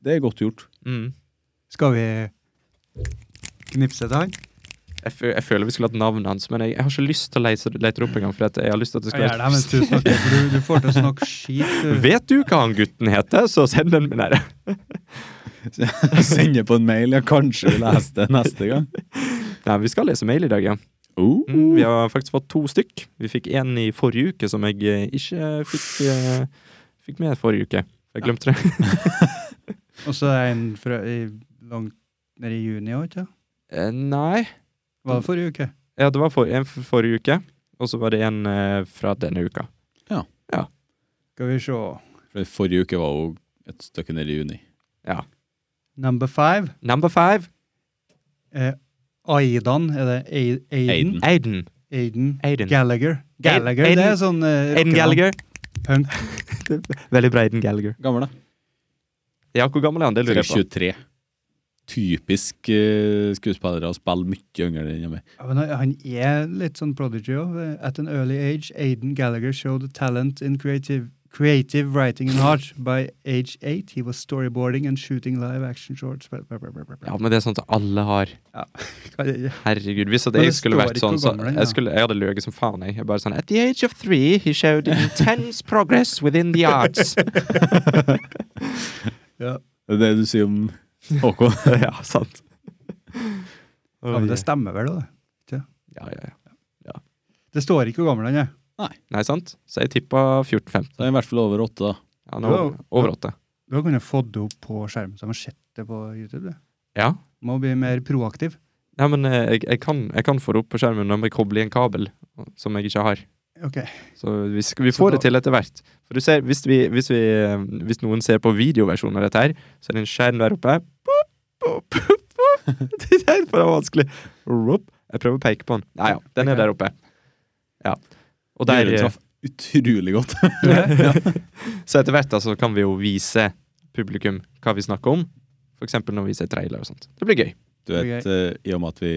[SPEAKER 3] det er godt gjort.
[SPEAKER 2] Mm.
[SPEAKER 1] Skal vi knipse til han?
[SPEAKER 2] Jeg, jeg føler vi skulle hatt navnet hans, men jeg, jeg har ikke lyst til å lete, lete det opp engang. For jeg har lyst til at det skal
[SPEAKER 1] det du snakker, du, du får til å snakke skit. Du.
[SPEAKER 2] Vet du hva han gutten heter, så send den med send
[SPEAKER 3] Sende på en mail. Ja, kanskje vi leser det neste gang.
[SPEAKER 2] Nei, vi skal lese mail i dag, ja.
[SPEAKER 3] Uh.
[SPEAKER 2] Mm, vi har faktisk fått to stykk. Vi fikk en i forrige uke som jeg eh, ikke fikk, uh, fikk med forrige uke. Jeg glemte det.
[SPEAKER 1] Og så er en fra i, langt nede i juni òg, ikke
[SPEAKER 2] Eh, nei.
[SPEAKER 1] Var det forrige uke?
[SPEAKER 2] Ja, det var for, en for forrige uke, og så var det en eh, fra denne uka.
[SPEAKER 1] Ja Skal vi se.
[SPEAKER 3] For Forrige uke var jo et stykke nede i juni. Ja.
[SPEAKER 1] Number five.
[SPEAKER 2] Number five.
[SPEAKER 1] Eh, Aidan, er det Aiden? Aiden?
[SPEAKER 2] Aiden.
[SPEAKER 1] Aiden.
[SPEAKER 2] Aiden.
[SPEAKER 1] Gallagher. Gallagher,
[SPEAKER 2] Aiden-
[SPEAKER 1] det er sånn eh,
[SPEAKER 2] Aiden. Gallagher.
[SPEAKER 1] Punk.
[SPEAKER 2] Veldig bra Aiden Gallagher.
[SPEAKER 3] Gammel, da.
[SPEAKER 2] Ja, hvor gammel er han? Det lurer jeg på.
[SPEAKER 3] 23. Typisk uh, skuespillere å spille mye yngre enn meg.
[SPEAKER 1] Ja, men han- er litt sånn prodigy òg. At an early age, Aiden Gallagher showed talent in creative, Creative writing and art. By age eight, he was storyboarding and shooting live action shorts.
[SPEAKER 2] Ja, men det er sånt alle har.
[SPEAKER 1] Ja.
[SPEAKER 2] Herregud, hvis at jeg skulle vært sånn, så
[SPEAKER 1] er.
[SPEAKER 2] jeg, skulle, jeg hadde løyet som faen. Jeg. jeg bare sånn At the age of three, he showed intense progress within the arts.
[SPEAKER 1] Ja.
[SPEAKER 3] Det er det du sier om Håkon.
[SPEAKER 2] ja, sant.
[SPEAKER 1] ja, men det stemmer vel, da. det.
[SPEAKER 2] Ja, ja, ja.
[SPEAKER 1] Det står ikke hvor gammel han er.
[SPEAKER 2] Nei, sant? Så jeg tippa 14-15.
[SPEAKER 3] Så er jeg i hvert fall over åtte, da.
[SPEAKER 2] Ja, nå,
[SPEAKER 1] Ja.
[SPEAKER 2] over åtte.
[SPEAKER 1] Du har kunnet fått det opp på skjermen, så de har sett det på YouTube. Det.
[SPEAKER 2] Ja.
[SPEAKER 1] Må bli mer proaktiv.
[SPEAKER 2] ja, men eh, jeg, jeg, kan, jeg kan få det opp på skjermen når jeg kobler i en kabel som jeg ikke har.
[SPEAKER 1] Okay.
[SPEAKER 2] Så vi, vi får Så
[SPEAKER 1] da-
[SPEAKER 2] det til etter hvert. For du ser, hvis, vi, hvis, vi, eh, hvis noen ser på videoversjonen av dette her, så er det en skjerm der oppe. Det er for vanskelig. Jeg prøver å peke på den. Nei ja, den er der oppe. Ja. Og der,
[SPEAKER 3] traff utrolig godt.
[SPEAKER 2] så etter hvert altså, så kan vi jo vise publikum hva vi snakker om. For eksempel når vi ser trailer og sånt. Det blir gøy.
[SPEAKER 3] Du vet, eh, I og med at vi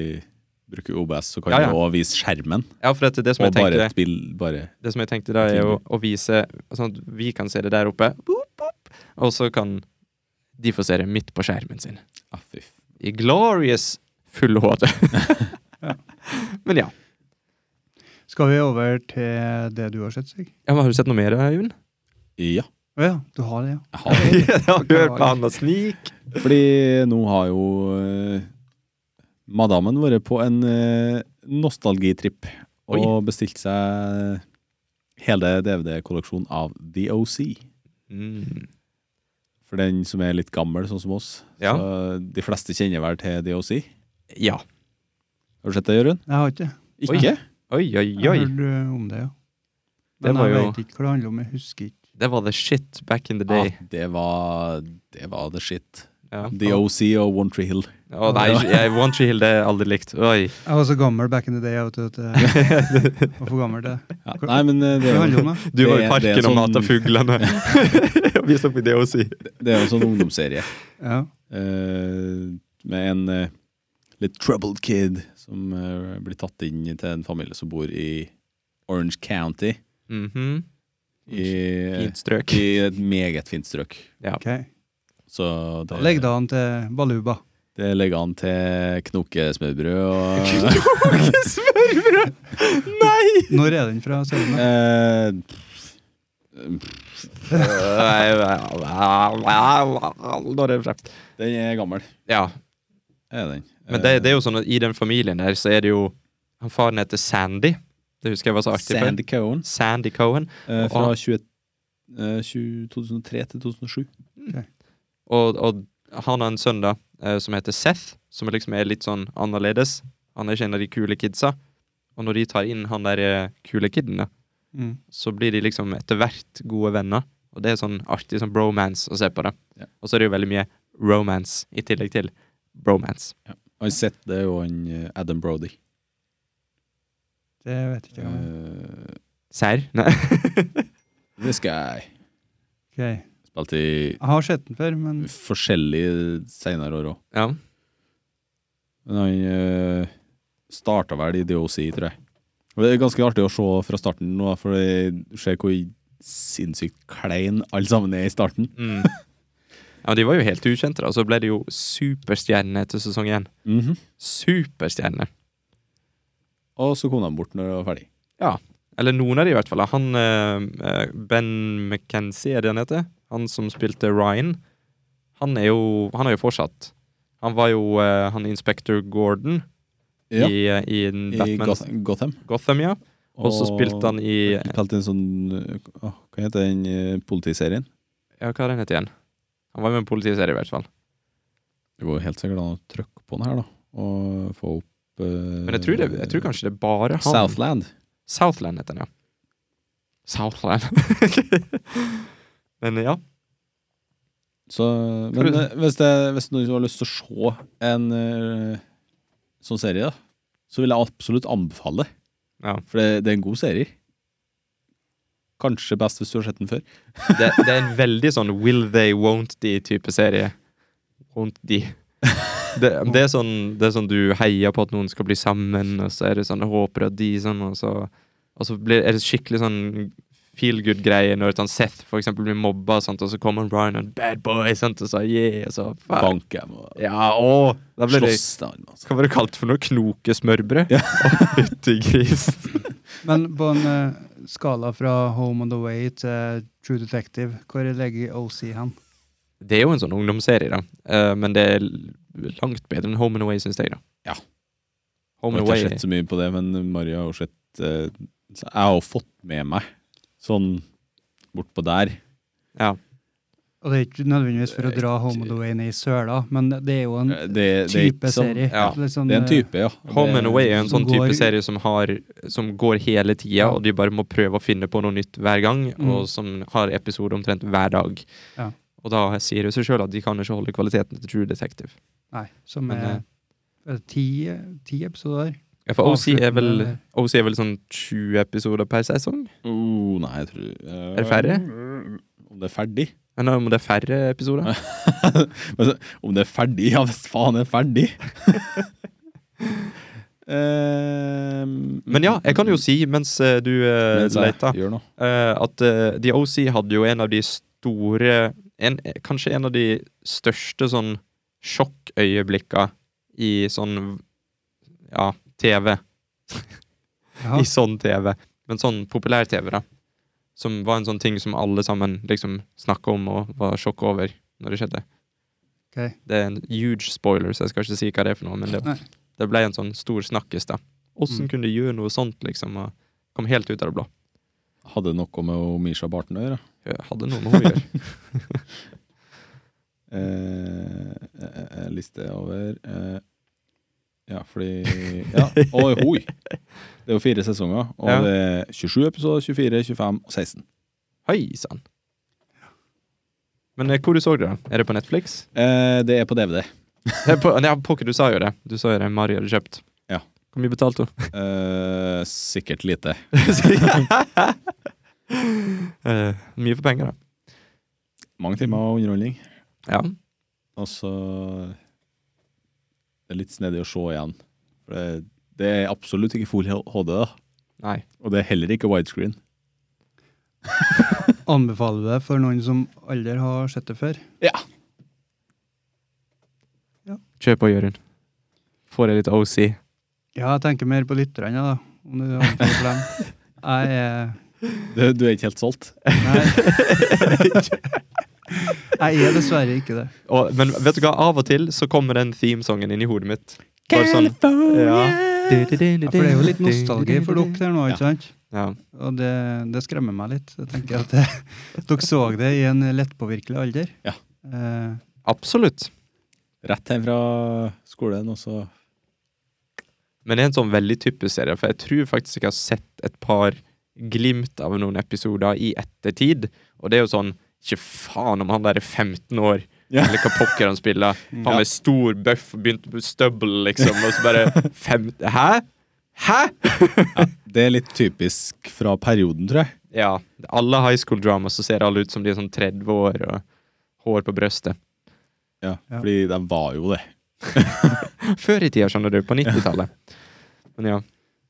[SPEAKER 3] bruker OBS, så kan
[SPEAKER 2] Ja, ja.
[SPEAKER 3] vi også vise skjermen.
[SPEAKER 2] Ja, for det som
[SPEAKER 3] Og
[SPEAKER 2] jeg
[SPEAKER 3] bare
[SPEAKER 2] tenkte
[SPEAKER 3] et spill, bare
[SPEAKER 2] Det som jeg tenkte da, er å, å vise Sånn at vi kan se det der oppe, og så kan de få se det midt på skjermen sin.
[SPEAKER 3] Ah,
[SPEAKER 2] I glorious full HD.
[SPEAKER 1] Ja.
[SPEAKER 2] Men ja.
[SPEAKER 1] Skal vi over til det du har sett, Sig?
[SPEAKER 2] ja men har du sett noe mer, Jun?
[SPEAKER 3] Ja.
[SPEAKER 1] Å ja, du har det, ja.
[SPEAKER 3] Jeg har det.
[SPEAKER 2] Jeg har hørt på han og snik.
[SPEAKER 3] Fordi nå har jo uh, madammen vært på en uh, nostalgitripp og
[SPEAKER 2] Oi.
[SPEAKER 3] bestilt seg hele DVD-kolleksjonen av The OC.
[SPEAKER 2] Mm.
[SPEAKER 3] For den som er litt gammel, sånn som oss.
[SPEAKER 2] Ja.
[SPEAKER 3] Så de fleste kjenner vel til DOC?
[SPEAKER 2] Ja.
[SPEAKER 3] Har du sett det, Jørund?
[SPEAKER 1] Jeg har ikke det.
[SPEAKER 3] Ikke?
[SPEAKER 2] Oi, oi,
[SPEAKER 1] Jeg
[SPEAKER 2] oi.
[SPEAKER 1] har hørt uh, om det, ja.
[SPEAKER 2] Det
[SPEAKER 1] Men
[SPEAKER 2] var
[SPEAKER 1] jeg
[SPEAKER 2] jo-
[SPEAKER 1] vet ikke hva det handler om. Jeg husker ikke.
[SPEAKER 2] Det var the shit back in the day.
[SPEAKER 3] Ja, det var Det var the shit.
[SPEAKER 2] Ja.
[SPEAKER 3] The OC og One Tree Hill.
[SPEAKER 2] Å nei, jeg, One Tree Hill det er aldri likt. Oi.
[SPEAKER 1] Jeg var så gammel back in the day jeg vet, at jeg var for gammel det.
[SPEAKER 3] Ja. Nei, men eh, det er
[SPEAKER 1] det.
[SPEAKER 2] Du var i
[SPEAKER 3] Det- det er
[SPEAKER 2] parken og
[SPEAKER 3] sånn-
[SPEAKER 2] mata fuglene. Vi så på det OC.
[SPEAKER 3] det er jo en sånn ungdomsserie.
[SPEAKER 1] Ja.
[SPEAKER 3] uh, med en uh, litt troubled kid som uh, blir tatt inn til en familie som bor i Orange County.
[SPEAKER 2] Mhm.
[SPEAKER 3] I,
[SPEAKER 2] Fint strøk.
[SPEAKER 3] i et meget fint strøk.
[SPEAKER 2] Ja.
[SPEAKER 1] Ok.
[SPEAKER 3] Så
[SPEAKER 1] Da
[SPEAKER 3] det,
[SPEAKER 1] legger det an til Baluba.
[SPEAKER 3] det legger an til knokesmørbrød og
[SPEAKER 2] Knokesmørbrød?! Nei!
[SPEAKER 1] Når er den fra?
[SPEAKER 3] Eh,
[SPEAKER 2] Når er den frem?
[SPEAKER 3] Den er gammel,
[SPEAKER 2] Ja,
[SPEAKER 3] er den.
[SPEAKER 2] men det, det er jo sånn at i den familien her, så er det jo Han faren heter Sandy. Det husker jeg var så artig. for.
[SPEAKER 3] Sandy Cohen.
[SPEAKER 2] Sandy Cohen.
[SPEAKER 3] eh, fra 20, eh, 20, 2003 til 2007.
[SPEAKER 2] Og, og han har en sønn da, eh, som heter Seth, som liksom er litt sånn annerledes. Han er ikke en av de kule kidsa. Og når de tar inn han der eh, kule kiden, da,
[SPEAKER 1] Mm.
[SPEAKER 2] så blir de liksom etter hvert gode venner. Og det er sånn artig sånn bromance å se på det.
[SPEAKER 3] Ja.
[SPEAKER 2] Og så er det jo veldig mye romance i tillegg til bromance.
[SPEAKER 3] Han sett det er jo han eh, Adam Brody.
[SPEAKER 1] Det vet ikke jeg.
[SPEAKER 3] Uh,
[SPEAKER 2] Serr? Nei.
[SPEAKER 3] This guy.
[SPEAKER 1] Ok. Jeg har sett den før, men
[SPEAKER 3] forskjellig senere år òg.
[SPEAKER 2] ja.
[SPEAKER 3] Men han øh, starta vel i DOC, tror jeg. Og Det er ganske artig å se fra starten nå, for du ser hvor sinnssykt klein alle sammen er i starten.
[SPEAKER 2] Mm. ja, de var jo helt ukjente, da. Så ble de jo superstjerner etter sesong én.
[SPEAKER 3] Mhm.
[SPEAKER 2] Superstjerner.
[SPEAKER 3] Og så kom de bort når de var ferdig.
[SPEAKER 2] Eller noen av de i hvert fall. Han eh, eh, Ben McKenzie, er det han heter? Han som spilte Ryan. Han er jo Han er jo fortsatt. Han var jo eh, han Inspector Gordon
[SPEAKER 3] Ja,
[SPEAKER 2] i, i
[SPEAKER 3] I Goth Gotham.
[SPEAKER 2] Gotham, ja. Og så spilte han i
[SPEAKER 3] Spilte en sånn å, Hva heter den politiserien?
[SPEAKER 2] Ja, hva er den heter igjen? Han var med i en politiserie, i hvert fall.
[SPEAKER 3] Det går helt sikkert an å trykke på den her, da. Og få opp uh,
[SPEAKER 2] Men jeg tror, det, jeg tror kanskje det er bare han.
[SPEAKER 3] Southland.
[SPEAKER 2] Southland heter den, ja. Southland. Men ja.
[SPEAKER 3] Så, men
[SPEAKER 2] du-
[SPEAKER 3] eh, hvis, det, hvis noen har lyst til å se en eh, sånn serie, da, så vil jeg absolutt anbefale det.
[SPEAKER 2] Ja.
[SPEAKER 3] For det, det er en god serie. Kanskje best hvis du har sett den før.
[SPEAKER 2] Det, det er en veldig sånn will they, won't they-type serie. Won't they. Det, det, er sånn, det er sånn du heier på at noen skal bli sammen, og så er det sånn jeg håper at de sånn, og så, og så blir, er det skikkelig sånn feel good-greie når sånn Seth for eksempel blir mobba, sant? og så kommer Ryan og 'bad boy', sant? og så yeah, og så faen.
[SPEAKER 3] Dem og
[SPEAKER 2] Ja, å! Da ble det
[SPEAKER 3] slåss. da, altså.
[SPEAKER 2] Hva var det kalt for noe? Knokesmørbrød?
[SPEAKER 3] Ja.
[SPEAKER 2] Fytti grisen.
[SPEAKER 1] Men på en uh, skala fra Home on the Way til True Detective, hvor legger OC hen?
[SPEAKER 2] Det er jo en sånn ungdomsserie, da. Uh, men det er langt bedre enn Home and Away, syns jeg. da.
[SPEAKER 3] Ja.
[SPEAKER 2] Home
[SPEAKER 3] Jeg har ikke sett så mye på det, men Maria har jo sett uh, Jeg har jo fått med meg sånn bortpå der.
[SPEAKER 2] Ja.
[SPEAKER 1] Og det er ikke nødvendigvis for å dra Home and Away ned i søla, men det er jo en
[SPEAKER 3] Eh, Det, det er
[SPEAKER 1] type
[SPEAKER 3] sånn-
[SPEAKER 1] serie.
[SPEAKER 2] ja.
[SPEAKER 1] Sånn,
[SPEAKER 3] Det er en
[SPEAKER 1] eh,
[SPEAKER 3] type, ja.
[SPEAKER 2] Home and Away er en sånn type
[SPEAKER 1] går-
[SPEAKER 2] serie som, har, som går hele tida,
[SPEAKER 1] Ja.
[SPEAKER 2] og de bare må prøve å finne på noe nytt hver gang,
[SPEAKER 1] Mm.
[SPEAKER 2] og som har episode omtrent hver dag.
[SPEAKER 1] Ja.
[SPEAKER 2] Og da sier det seg sjøl at de kan ikke holde kvaliteten til True Detective.
[SPEAKER 1] Nei, som
[SPEAKER 2] Men,
[SPEAKER 1] er, er det ti, ti episoder.
[SPEAKER 2] Ja, for OC er, vel, OC er vel sånn 20 episoder per sesong?
[SPEAKER 3] Oh, nei, jeg tror uh,
[SPEAKER 2] Er det færre?
[SPEAKER 3] Om det er ferdig?
[SPEAKER 2] Nei, om det er færre episoder?
[SPEAKER 3] Men om det er ferdig? Ja visst faen er det ferdig! Ehm,
[SPEAKER 2] Men ja, jeg kan jo si, mens eh, du uh,
[SPEAKER 3] mens
[SPEAKER 2] leter. Eh, at uh, The OC hadde jo en av de store en, Kanskje en av de største sånn sjokkøyeblikka i sånn Ja, TV.
[SPEAKER 1] Ja.
[SPEAKER 2] I sånn TV. Men sånn populær-TV, da. Som var en sånn ting som alle sammen liksom snakka om og var sjokk over når det skjedde.
[SPEAKER 1] Okay.
[SPEAKER 2] Det er en huge spoiler, så jeg skal ikke si hva det er for noe, men det, det ble en sånn stor snakkis, da. Åssen
[SPEAKER 1] Mm.
[SPEAKER 2] kunne de gjøre noe sånt, liksom? Og kom helt ut av det blå.
[SPEAKER 3] Hadde det noe med Misha Barton å gjøre?
[SPEAKER 2] Hadde noe med henne å gjøre.
[SPEAKER 3] Eh, eh, eh, liste over eh, Ja, fordi Ja, og hoi! Det er jo fire sesonger, og
[SPEAKER 2] Ja.
[SPEAKER 3] det er 27 episoder, 24, 25 og 16.
[SPEAKER 2] Hei sann. Men eh, hvor du så det? Er det på Netflix?
[SPEAKER 3] Eh, det er på DVD.
[SPEAKER 2] Det er på, ja, pokker, du sa jo det. Du sa jo det Mari hadde kjøpt.
[SPEAKER 3] Ja.
[SPEAKER 2] Hvor mye betalte hun?
[SPEAKER 3] Eh, sikkert lite.
[SPEAKER 2] Eh, mye for penger, da.
[SPEAKER 3] Mange timer underholdning.
[SPEAKER 2] Ja.
[SPEAKER 3] Og så Det er litt snedig å se igjen. For det, det er absolutt ikke full HD, da.
[SPEAKER 2] Nei.
[SPEAKER 3] Og det er heller ikke widescreen.
[SPEAKER 1] Anbefaler du det for noen som aldri har sett det før?
[SPEAKER 2] Kjør på, Jørund. Får jeg litt OC.
[SPEAKER 1] Ja, jeg tenker mer på lytterne, da. Om du har for dem. Jeg er
[SPEAKER 3] Du, du er ikke helt solgt?
[SPEAKER 1] Nei. Jeg er dessverre ikke det.
[SPEAKER 2] Og, men vet du hva, av og til så kommer den themesongen inn i hodet mitt. Bare sånn ja.
[SPEAKER 1] Ja, for det er jo litt nostalgi for dere der nå, ikke sant?
[SPEAKER 2] Ja.
[SPEAKER 1] Og det, det skremmer meg litt. Jeg tenker at det, Dere så det i en lettpåvirkelig alder.
[SPEAKER 3] Ja.
[SPEAKER 1] Eh,
[SPEAKER 2] Absolutt.
[SPEAKER 3] Rett hjem fra skolen, og så
[SPEAKER 2] Men det er en sånn veldig typisk serie, for jeg tror faktisk jeg har sett et par glimt av noen episoder i ettertid. Og det er jo sånn Ikke faen om han der er 15 år,
[SPEAKER 3] Ja.
[SPEAKER 2] eller hva pokker han spiller. Han med stor bøff og begynte på stubble, liksom, og så bare fem... Hæ? Hæ?!
[SPEAKER 3] Det er litt typisk fra perioden, tror jeg.
[SPEAKER 2] Ja. Alle high school dramas så ser alle ut som de er sånn 30 år og hår på brøstet.
[SPEAKER 3] Ja,
[SPEAKER 1] Ja.
[SPEAKER 3] Fordi de var jo det.
[SPEAKER 2] Før i tida, skjønner du. På 90-tallet. Men ja.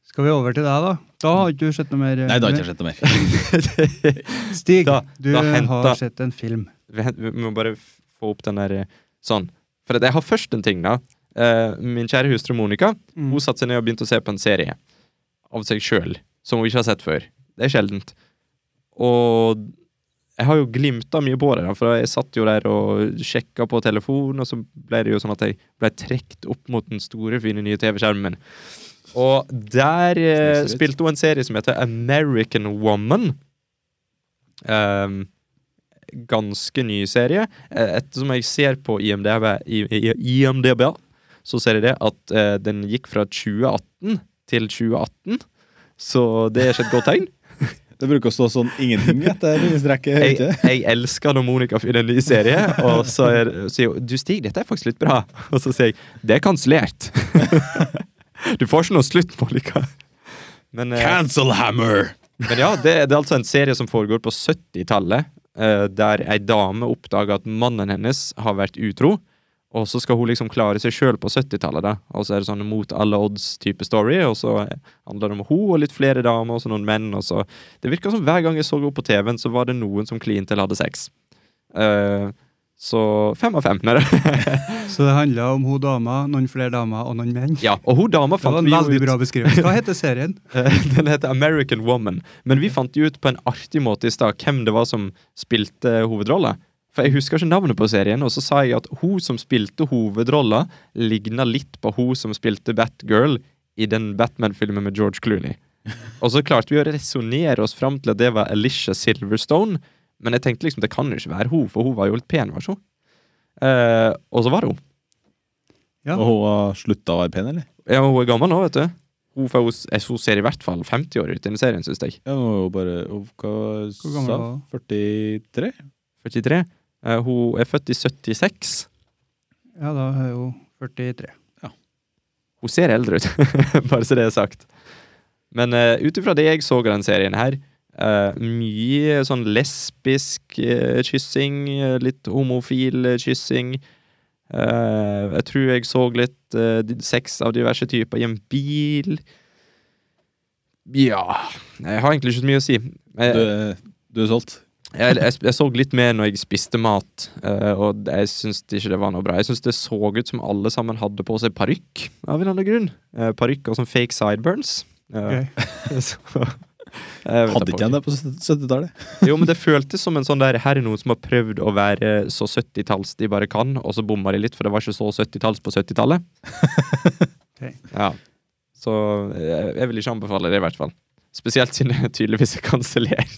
[SPEAKER 1] Skal vi over til deg, da? Da har ikke du sett noe mer?
[SPEAKER 3] Nei, da har jeg ikke sett noe mer.
[SPEAKER 1] Stig,
[SPEAKER 2] Da-
[SPEAKER 1] du
[SPEAKER 2] da
[SPEAKER 1] har sett en film.
[SPEAKER 2] Vi må bare få opp den der eh, sånn. For jeg har først en ting, da. Eh, min kjære hustru Monica
[SPEAKER 1] Mm.
[SPEAKER 2] Hun satte seg ned og begynte å se på en serie av seg sjøl, som hun ikke har sett før. Det er sjeldent. Og jeg har jo glimta mye på det, da, for jeg satt jo der og sjekka på telefonen, og så ble det jo sånn at jeg ble trukket opp mot den store, fine nye TV-skjermen min. Og der eh, spilte hun en serie som heter American Woman. Um, ganske ny serie. Eh, Ettersom jeg ser på IMDb, i, i, IMDb så ser jeg det at eh, den gikk fra 2018 til 2018. Så det er ikke et godt tegn.
[SPEAKER 3] Det bruker å stå sånn ingenting etter understreket.
[SPEAKER 2] Jeg, jeg elsker når Monica finner en ny serie, og så er, sier hun 'Du, Stig, dette er faktisk litt bra'. Og så sier jeg 'Det er kansellert'. du får ikke noe slutt, Monica. Men, eh,
[SPEAKER 3] Cancel hammer!
[SPEAKER 2] men ja, det, det er altså en serie som foregår på 70-tallet, eh, der ei dame oppdager at mannen hennes har vært utro, Og så skal hun liksom klare seg sjøl på 70-tallet, da. Og så er det sånn mot alle odds-type story, og så handler det om hun og litt flere damer og så noen menn, og så Det virka som hver gang jeg så henne på TV-en, så var det noen som klinte eller hadde sex. Eh, så fem av fem.
[SPEAKER 1] Så det handla om hun dama, noen flere damer og noen menn.
[SPEAKER 2] ja, og hun dama fant
[SPEAKER 1] Det var en
[SPEAKER 2] vi
[SPEAKER 1] veldig
[SPEAKER 2] ut
[SPEAKER 1] bra beskrivelse. Hva heter serien?
[SPEAKER 2] Eh, Den heter American Woman. Men vi fant jo ut på en artig måte i stad hvem det var som spilte hovedrolla. For jeg husker ikke navnet på serien, og så sa jeg at hun som spilte hovedrolla, ligna litt på hun som spilte Batgirl i den Batman-filmen med George Clooney. Og så klarte vi å resonnere oss fram til at det var Alicia Silverstone, men jeg tenkte liksom det kan jo ikke være hun, for hun var jo litt pen var hun. Eh, og så var det hun.
[SPEAKER 1] Ja.
[SPEAKER 3] Og hun har slutta å være pen, eller?
[SPEAKER 2] Ja, hun er gammel nå, vet du. Hun, for hun, hun ser i hvert fall 50 år ut i denne serien, syns jeg.
[SPEAKER 3] Ja, hun er jo bare hun, Hva
[SPEAKER 1] Hvor gammel
[SPEAKER 3] sa
[SPEAKER 1] hun?
[SPEAKER 3] 43?
[SPEAKER 2] 43. Eh, hun er født i 76.
[SPEAKER 1] Ja, da er hun 43. Ja.
[SPEAKER 2] Hun ser eldre ut, bare så det er sagt. Men uh, ut ifra det jeg så av den serien her, eh, mye sånn lesbisk uh, kyssing, eh, litt homofil eh, kyssing. Uh, jeg tror jeg så litt uh, sex av diverse typer i en bil. Ja Jeg har egentlig ikke så mye å si. Jeg,
[SPEAKER 3] Du, du er solgt?
[SPEAKER 2] jeg, jeg, jeg så litt mer når jeg spiste mat, uh, og jeg syns ikke det var noe bra. Jeg syns det så ut som alle sammen hadde på seg parykk, av en eller annen grunn. Uh, parykk og sånn fake sideburns. Eh, så,
[SPEAKER 3] Hadde ikke en det på 70-tallet?
[SPEAKER 2] Jo, men det føltes som en sånn der Her er noen som har prøvd å være så 70-talls de bare kan, og så bomma de litt, for det var ikke så 70-talls på 70-tallet.
[SPEAKER 1] okay.
[SPEAKER 2] Ja. Så jeg, jeg vil ikke anbefale det, i hvert fall. Spesielt siden det tydeligvis er kansellert.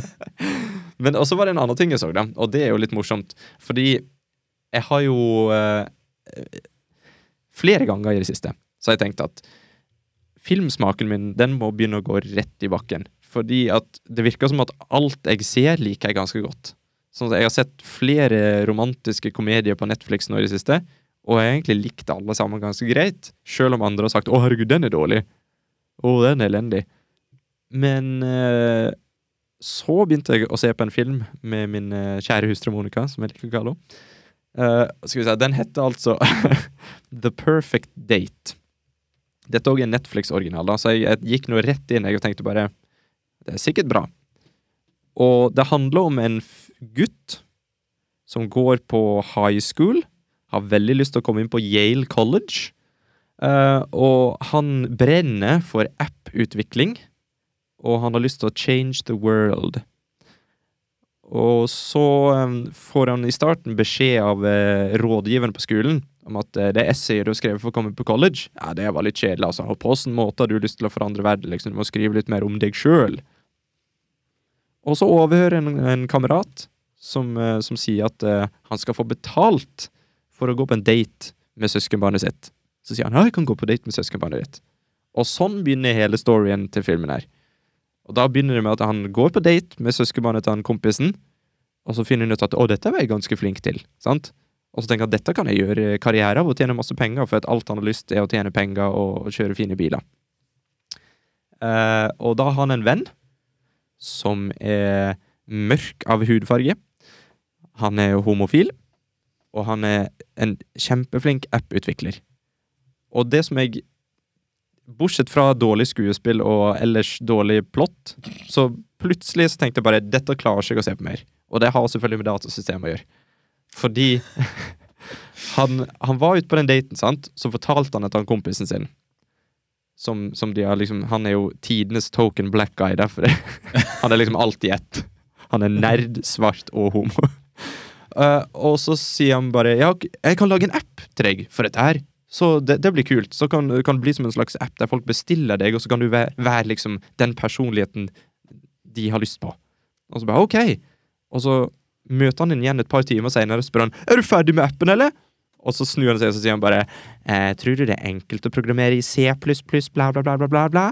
[SPEAKER 2] men også var det en annen ting jeg så, da, og det er jo litt morsomt. Fordi jeg har jo eh, Flere ganger i det siste så har jeg tenkt at filmsmaken min den må begynne å gå rett i bakken. Fordi at det virker som at alt jeg ser, liker jeg ganske godt. Sånn at Jeg har sett flere romantiske komedier på Netflix nå i det siste, og jeg egentlig likt alle sammen ganske greit. Selv om andre har sagt 'Å, herregud, den er dårlig'. 'Å, den er elendig'. Men eh, så begynte jeg å se på en film med min eh, kjære hustru Monica, som jeg liker å kalle henne. Eh, skal vi se, Den heter altså The Perfect Date. Dette er òg en Netflix-original, så jeg, jeg gikk nå rett inn jeg og tenkte bare Det er sikkert bra. Og det handler om en gutt som går på high school, har veldig lyst til å komme inn på Yale College, Uh, og han brenner for app-utvikling, og han har lyst til å change the world. Og så um, får han i starten beskjed av uh, rådgiveren på skolen om at eh, det essayet du har skrevet for å komme på college, ja, det var litt kjedelig, altså. På åssen måte har du lyst til å forandre verden, liksom? Du må skrive litt mer om deg sjøl. Og så overhører en, en kamerat som, eh, som sier at uh, han skal få betalt for å gå på en date med søskenbarnet sitt. Så sier han ja, jeg kan gå på date med søskenbarnet ditt. Og sånn begynner hele storyen til filmen her. Og da begynner det med at han går på date med søskenbarnet til han kompisen, og så finner han ut at å, dette var jeg ganske flink til. sant? Og så tenker jeg at dette kan jeg gjøre karriere av og tjene masse penger, for at alt han har lyst er å tjene penger og kjøre fine biler. Uh, og da har han en venn som er mørk av hudfarge. Han er homofil, og han er en kjempeflink app-utvikler. Og det som jeg Bortsett fra dårlig skuespill og ellers dårlig plott, så plutselig så tenkte jeg bare dette klarer ikke jeg å se på mer. Og det har selvfølgelig med datasystemet å gjøre. Fordi han, han var ute på den daten, sant, så fortalte han det til kompisen sin. Som, som de har liksom Han er jo tidenes token black guy, derfor. Han er liksom alltid ett. Han er nerd, svart og homo. Uh, og så sier han bare Ja, jeg kan lage en app til deg for dette her. Så det, det blir kult. Så kan, kan det bli som en slags app der folk bestiller deg, og så kan du være, være liksom den personligheten de har lyst på. Og så bare OK. Og så møter han henne igjen et par timer senere og spør han Er du ferdig med appen, eller? Og så snur han seg og så sier han bare eh, Tror du det er enkelt å programmere i C++, bla, bla, bla, bla, bla, bla?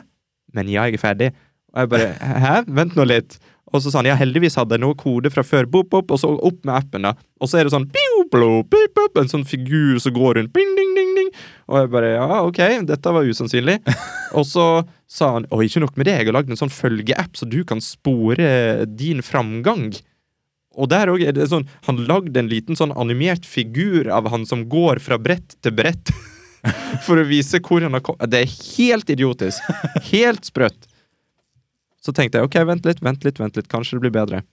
[SPEAKER 2] Men ja, jeg er ferdig. Og jeg bare Hæ? Vent nå litt. Og så sa han ja, heldigvis hadde jeg noe kode fra før, bop, bop, og så opp med appen, da. Og så er det sånn biu, blo, pip, bop, en sånn figur som går rundt, bing, ding, ding, ding. Og jeg bare ja, ok, dette var usannsynlig. og så sa han og ikke nok med det, jeg har lagd en sånn følgeapp så du kan spore din framgang. Og der òg er det sånn Han lagde en liten sånn animert figur av han som går fra brett til brett. For å vise hvor han har kommet Det er helt idiotisk. Helt sprøtt. Så tenkte jeg ok, vent litt, vent litt, vent litt, kanskje det blir bedre.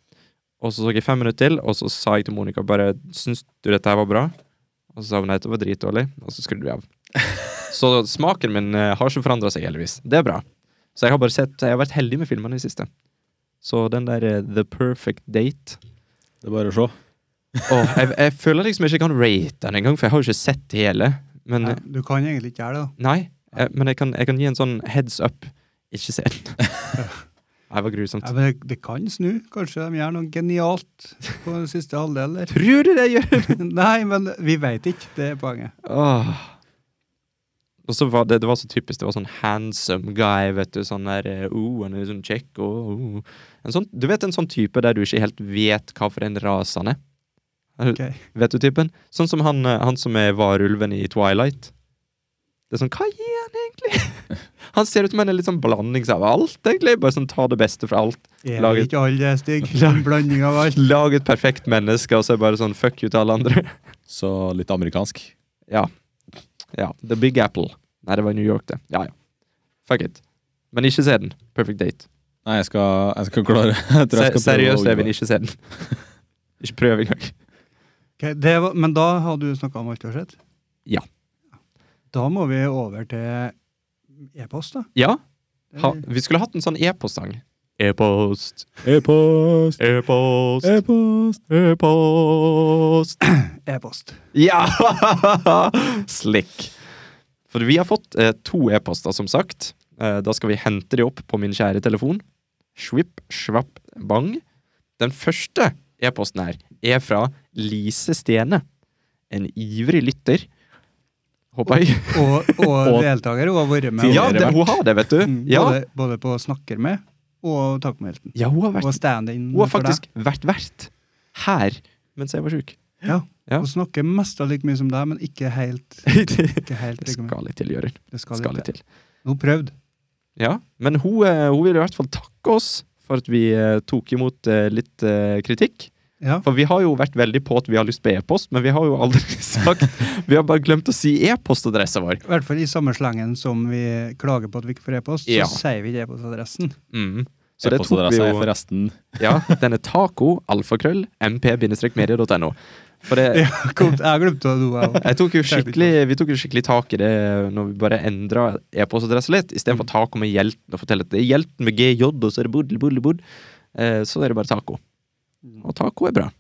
[SPEAKER 2] Og så så jeg fem minutter til, og så sa jeg til Monica bare Syns du dette her var bra? Og så sa hun nei, det var dritdårlig, og så skrudde vi av. Så smaken min eh, har ikke forandra seg, heldigvis. Det er bra. Så jeg har bare sett Jeg har vært heldig med filmene i det siste. Så den der eh, The Perfect Date
[SPEAKER 3] Det er bare å se.
[SPEAKER 2] Åh, jeg, jeg føler liksom ikke jeg kan rate den engang, for jeg har jo ikke sett hele. Men
[SPEAKER 1] Nei, du kan egentlig ikke gjøre det. da.
[SPEAKER 2] Nei, jeg, men jeg kan, jeg kan gi en sånn heads up. Ikke se den. Det var grusomt.
[SPEAKER 1] Ja, men det, det kan snu. Kanskje de gjør noe genialt på den siste halvdel.
[SPEAKER 2] Tror du det gjør?
[SPEAKER 1] Nei, men vi veit ikke. Det er poenget.
[SPEAKER 2] Åh. Og så var det, det var så typisk. Det var sånn handsome guy, vet du. Sånn der oh, han er sånn kjekk Oh, oh. en sånn, Du vet en sånn type der du ikke helt vet hva for en rase han er?
[SPEAKER 1] Okay.
[SPEAKER 2] Vet du typen? Sånn som han, eh, han som er varulven i Twilight. Det er sånn, hva gir han egentlig? Han ser ut som en litt sånn blandings av alt, egentlig. Bare sånn ta det beste fra alt.
[SPEAKER 1] Er
[SPEAKER 2] Laget-
[SPEAKER 1] ikke alle? En blanding av alt.
[SPEAKER 2] Lag et perfekt menneske, og så er bare sånn fuck you til alle andre.
[SPEAKER 3] Så litt amerikansk.
[SPEAKER 2] Ja. Ja. The Big Apple. Nei, det var i New York, det. Ja, ja. Fuck it. Men ikke se den. Perfect date.
[SPEAKER 3] Nei, jeg skal, jeg skal klare jeg tror jeg skal
[SPEAKER 2] seriøst, Evin, ikke se den. ikke prøv engang.
[SPEAKER 1] Okay, det var, men da har du snakka om alt du har sett?
[SPEAKER 2] Ja.
[SPEAKER 1] Da må vi over til e-post, da.
[SPEAKER 2] Ja, ha, vi skulle hatt en sånn e-postsang. E-post,
[SPEAKER 3] E-post,
[SPEAKER 2] e-post,
[SPEAKER 3] e-post.
[SPEAKER 2] e-post.
[SPEAKER 1] E-post.
[SPEAKER 2] Ja! Slick. For vi har fått eh, to e-poster, som sagt. Eh, da skal vi hente de opp på min kjære telefon. Shwip, shwap, bang. Den første e-posten her er fra Lise Stene. En ivrig lytter. Håper jeg.
[SPEAKER 1] Og, og,
[SPEAKER 3] Og
[SPEAKER 1] deltaker hun har vært med.
[SPEAKER 2] Ja, det, hun har det, vet du.
[SPEAKER 1] Mm,
[SPEAKER 2] Ja,
[SPEAKER 1] både, både på Snakker med og Takk med helten.
[SPEAKER 2] ja hun har vært
[SPEAKER 1] Og stand-in
[SPEAKER 2] Hun har faktisk vært vert her mens jeg var sjuk.
[SPEAKER 1] Ja.
[SPEAKER 2] Ja.
[SPEAKER 1] Hun snakker mest av like mye som deg, men ikke helt. Ikke helt mye.
[SPEAKER 2] skal litt til, Jørund.
[SPEAKER 1] Det skal,
[SPEAKER 2] Skal
[SPEAKER 1] litt til. Hun prøvde.
[SPEAKER 2] Ja, men hun, eh, hun vil i hvert fall takke oss for at vi eh, tok imot eh, litt kritikk.
[SPEAKER 1] Ja.
[SPEAKER 2] For vi har jo vært veldig på at vi har lyst på e-post, men vi har jo aldri sagt Vi har bare glemt å si e-postadressa vår.
[SPEAKER 1] I hvert fall i samme slengen som vi klager på at vi ikke får e-post,
[SPEAKER 2] Ja.
[SPEAKER 1] så sier vi ikke e-postadressen.
[SPEAKER 2] Mm. Så det tok vi
[SPEAKER 3] er
[SPEAKER 2] jo
[SPEAKER 3] forresten
[SPEAKER 2] Ja, den er taco, alfakrøll, mp-media.no. For det
[SPEAKER 1] jeg glemte det,
[SPEAKER 2] tok Vi tok jo skikkelig tak i det når vi bare endra e-postadressa litt. Istedenfor taco med hjelten og fortelle at det er hjelten med GJ, og så er det buddel, buddel, budd. Eh, så er det bare taco. Og taco er bra.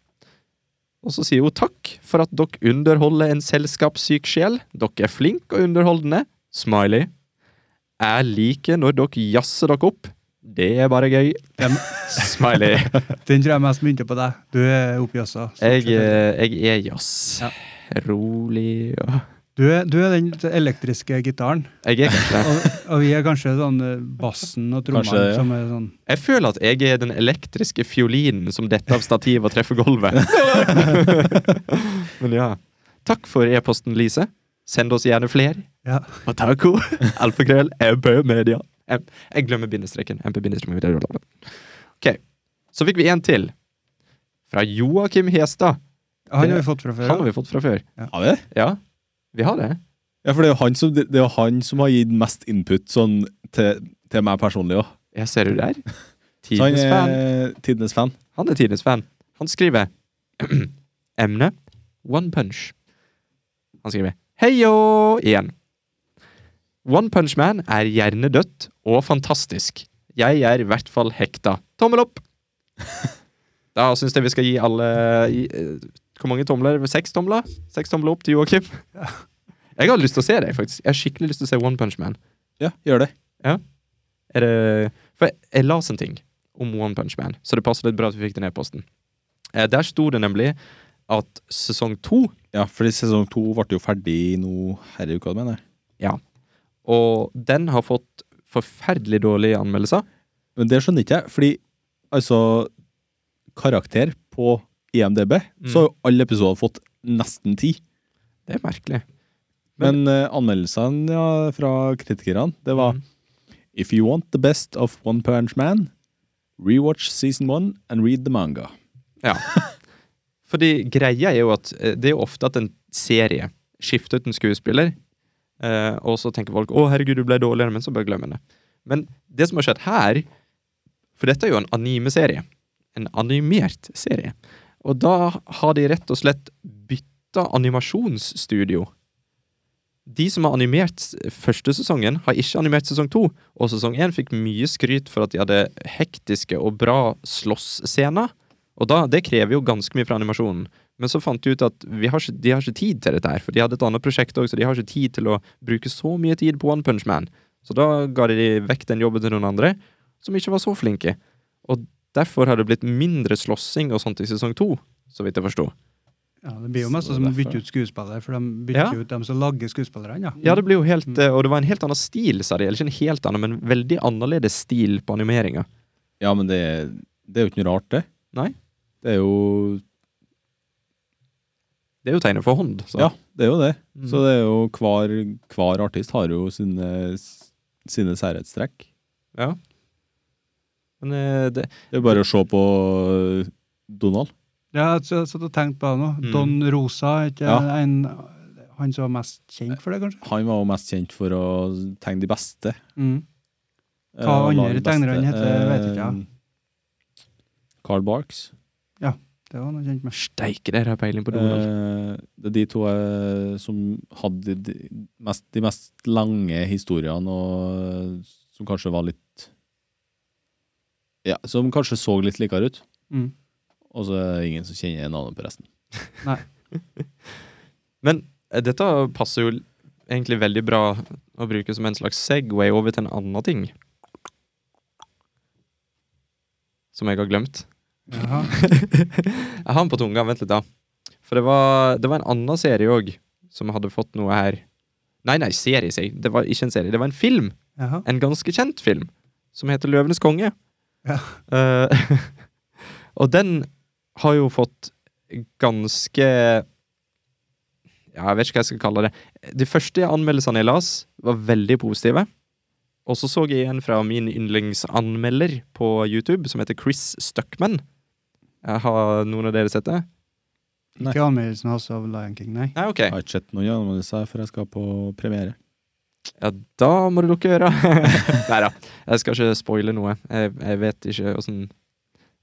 [SPEAKER 2] Og så sier hun takk for at dere underholder en selskapssyk sjel. Dere er flinke og underholdende. Smiley. Jeg liker når dere jazzer dere opp. Det er bare gøy. Smiley.
[SPEAKER 1] den tror jeg mest begynte på deg. Du er oppi også.
[SPEAKER 2] Jeg, eh, jeg er jazz.
[SPEAKER 1] Ja.
[SPEAKER 2] Rolig og
[SPEAKER 1] Du er, du er den elektriske gitaren,
[SPEAKER 2] Jeg er kanskje
[SPEAKER 1] og, og vi er kanskje sånn eh, bassen og trommene
[SPEAKER 3] ja.
[SPEAKER 1] som er sånn
[SPEAKER 2] Jeg føler at jeg er den elektriske fiolinen som detter av stativet og treffer gulvet. Men ja. Takk for e-posten, Lise. Send oss gjerne flere.
[SPEAKER 1] Ja.
[SPEAKER 2] Og taco. Alfakrøll. MP Media. M jeg glemmer bindestreken. Ok. Så fikk vi en til. Fra Joakim Hestad.
[SPEAKER 1] Han har vi fått fra før.
[SPEAKER 2] Han har vi fått fra før.
[SPEAKER 3] Har vi det?
[SPEAKER 2] Ja, vi har det.
[SPEAKER 3] Ja, for det er jo han som, det er han som har gitt mest input sånn, til, til meg personlig òg.
[SPEAKER 2] Jeg ser du der. Tidenes fan.
[SPEAKER 3] tidenes fan.
[SPEAKER 2] Han er tidenes fan. Han skriver Emne One Punch. Han skriver Heio igjen. One Punch Man er hjernedødt og fantastisk. Jeg er i hvert fall hekta. Tommel opp! Da syns jeg vi skal gi alle i, eh, Hvor mange tomler? Seks tomler? Seks tomler opp til Joakim. Jeg har lyst til å se det, faktisk. Jeg har skikkelig lyst til å se One Punch Man.
[SPEAKER 3] Ja, gjør det.
[SPEAKER 2] Er det For jeg, jeg las en ting om One Punch Man, så det passer litt bra at vi fikk den e-posten. Eh, der sto det nemlig at sesong to,
[SPEAKER 3] Ja, fordi sesong to ble jo ferdig nå herre uka, mener jeg.
[SPEAKER 2] og den har fått forferdelig dårlige anmeldelser.
[SPEAKER 3] Men det skjønner ikke jeg, fordi altså Karakter på IMDb,
[SPEAKER 2] Mm.
[SPEAKER 3] så har jo alle episoder fått nesten ti.
[SPEAKER 2] Det er merkelig.
[SPEAKER 3] Men eh, anmeldelsene ja, fra kritikerne, det var
[SPEAKER 2] Mm.
[SPEAKER 3] If you want the best of One Punch Man, rewatch season one and read the manga.
[SPEAKER 2] Ja. Fordi greia er jo at eh, det er jo ofte at en serie skifter ut en skuespiller, eh, og så tenker folk 'Å, herregud, du ble dårligere', men så bare glemmer det. Men det som har skjedd her For dette er jo en anime-serie. En animert serie. Og da har de rett og slett bytta animasjonsstudio. De som har animert første sesongen, har ikke animert sesong to. Og sesong én fikk mye skryt for at de hadde hektiske og bra slåssscener. Og da, det krever jo ganske mye fra animasjonen. Men så fant de ut at vi har ikke, de har ikke tid til dette her, for de hadde et annet prosjekt òg, så de har ikke tid til å bruke så mye tid på One Punch Man. Så da ga de vekk den jobben til noen andre, som ikke var så flinke. Og derfor har det blitt mindre slåssing og sånt i sesong to, så vidt jeg forsto.
[SPEAKER 1] Ja, Det blir jo mest som å
[SPEAKER 3] derfor-
[SPEAKER 1] bytte ut skuespillere, for de bytter
[SPEAKER 2] Ja.
[SPEAKER 1] ut dem som lager skuespillerne. Ja.
[SPEAKER 2] Ja, det blir jo helt
[SPEAKER 1] Mm.
[SPEAKER 2] eh, Og det var en helt annen stil, sa de. Eller ikke en helt annen, men veldig annerledes stil på animeringa.
[SPEAKER 3] Ja, men det, det er jo ikke noe rart, det.
[SPEAKER 2] Nei.
[SPEAKER 3] Det er jo
[SPEAKER 2] Det er jo tegnet for hånd. Så.
[SPEAKER 3] Ja, det er jo det.
[SPEAKER 2] Mm.
[SPEAKER 3] Så det er jo hver, hver artist har jo sine, sine særhetstrekk.
[SPEAKER 2] ja. Men eh, det,
[SPEAKER 3] Det er bare å se på øh, Donald.
[SPEAKER 1] Ja, jeg satt og tenkte på det nå.
[SPEAKER 2] Mm.
[SPEAKER 1] Don Rosa, er ikke
[SPEAKER 3] Ja.
[SPEAKER 1] en, han som var mest kjent for det, kanskje?
[SPEAKER 3] Han var jo mest kjent for å tegne de beste.
[SPEAKER 1] Mm.
[SPEAKER 3] Eh,
[SPEAKER 1] Hva andre
[SPEAKER 3] lage
[SPEAKER 1] tegnere han heter, vet ikke jeg.
[SPEAKER 3] ikke. Carl Barks.
[SPEAKER 1] Det var noe kjent med.
[SPEAKER 2] Steike, dere har peiling på Donald.
[SPEAKER 3] Eh, det er de to eh, som hadde de mest, de mest lange historiene, og som kanskje var litt Ja, som kanskje så litt likere ut.
[SPEAKER 1] Mm.
[SPEAKER 3] Og så er det ingen som kjenner navnet på resten. Nei.
[SPEAKER 2] Men eh, dette passer jo egentlig veldig bra å bruke som en slags Segway over til en annen ting. Som jeg har glemt. Jeg har den på tunga. Vent litt, da. For det var, det var en annen serie òg som hadde fått noe her. Nei, nei, serie, sier. Det var ikke en serie. Det var en film.
[SPEAKER 1] Jaha.
[SPEAKER 2] En ganske kjent film. Som heter Løvenes konge.
[SPEAKER 1] Ja.
[SPEAKER 2] Uh, og den har jo fått ganske Ja, jeg vet ikke hva jeg skal kalle det. De første anmeldelsene jeg las, var veldig positive. Og så så jeg en fra min yndlingsanmelder på YouTube, som heter Chris Stuckman. Har noen av dere sett det?
[SPEAKER 1] Ikke anmeldelsen hans av Lion King, nei.
[SPEAKER 2] Nei, ok.
[SPEAKER 3] Jeg har ikke sett noen disse før jeg skal på premiere.
[SPEAKER 2] Ja, da må du lukke øra. Nei da, jeg skal ikke spoile noe. Jeg, jeg vet ikke åssen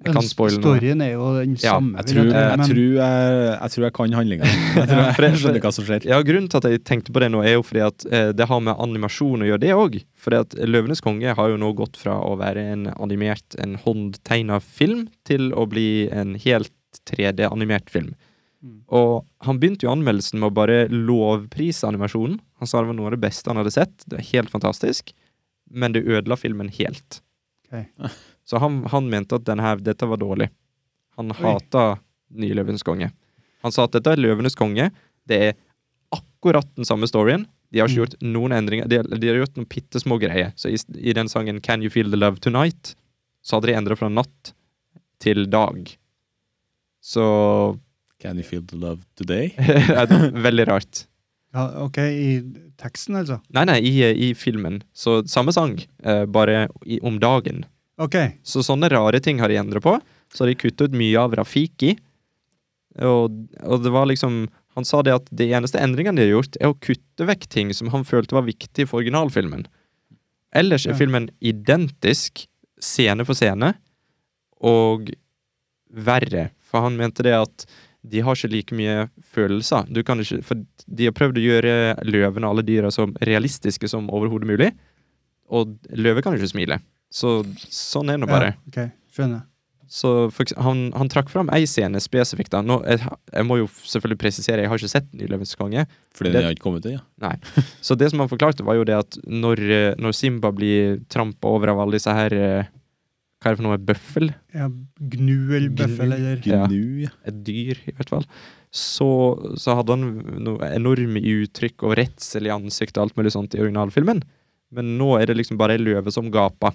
[SPEAKER 2] Jeg kan spoile noe.
[SPEAKER 1] Storyen er jo den
[SPEAKER 2] Ja,
[SPEAKER 1] samme.
[SPEAKER 3] Jeg tror jeg,
[SPEAKER 1] jeg,
[SPEAKER 3] tror jeg, jeg, tror jeg kan handlinga. Jeg, tror skjønner hva som skjer.
[SPEAKER 2] Ja, Grunnen til at jeg tenkte på det nå, er jo fordi at eh, det har med animasjon å gjøre, det òg. For at 'Løvenes konge' har jo nå gått fra å være en animert, en håndtegna film, til å bli en helt 3D-animert film.
[SPEAKER 1] Mm.
[SPEAKER 2] Og han begynte jo anmeldelsen med å bare lovprise animasjonen. Han sa det var noe av det beste han hadde sett. Det var helt fantastisk. Men det ødela filmen helt.
[SPEAKER 1] Ok.
[SPEAKER 2] Så han, han mente at denne dette var dårlig. Han
[SPEAKER 1] Oi.
[SPEAKER 2] hata Nye Løvenes konge. Han sa at dette er Løvenes konge. Det er akkurat den samme storyen. De har ikke
[SPEAKER 1] Mm.
[SPEAKER 2] gjort noen endringer. De, de har gjort noen bitte små greier. Så i, i den sangen Can You Feel The Love Tonight, så hadde de endra fra natt til dag. Så
[SPEAKER 3] Can you feel the love today?
[SPEAKER 2] Veldig rart.
[SPEAKER 1] Ja, ok, i teksten, altså?
[SPEAKER 2] Nei, nei, i, i filmen. Så samme sang, eh, bare i, om dagen.
[SPEAKER 1] Ok.
[SPEAKER 2] Så sånne rare ting har de endret på. Så har de kuttet ut mye av Rafiki. Og, og det var liksom Han sa det at de eneste endringene de har gjort, er å kutte vekk ting som han følte var viktig for originalfilmen. Ellers er
[SPEAKER 1] Ja.
[SPEAKER 2] filmen identisk, scene for scene, og verre. For han mente det at de har ikke like mye følelser. Du kan ikke, for de har prøvd å gjøre løvene og alle dyra så realistiske som overhodet mulig. Og løver kan ikke smile. Så sånn er det bare.
[SPEAKER 1] Ja, okay. skjønner.
[SPEAKER 2] Så for, han, han trakk fram ei scene spesifikt. da. Nå, jeg, jeg må jo selvfølgelig presisere, jeg har ikke sett Ny Løvens konge.
[SPEAKER 3] Fordi
[SPEAKER 2] Det-
[SPEAKER 3] den har ikke kommet til, ja.
[SPEAKER 2] Så det som han forklarte, var jo det at når, eh, når Simba blir trampa over av alle disse her eh, Hva er det for noe? Bøffel?
[SPEAKER 1] Ja, gnu eller bøffel eller
[SPEAKER 3] Gnu, ja.
[SPEAKER 2] Et dyr, i hvert fall. Så, så hadde han noe enorme uttrykk og redsel i ansiktet og alt mulig sånt i originalfilmen. Men nå er det liksom bare ei løve som gaper.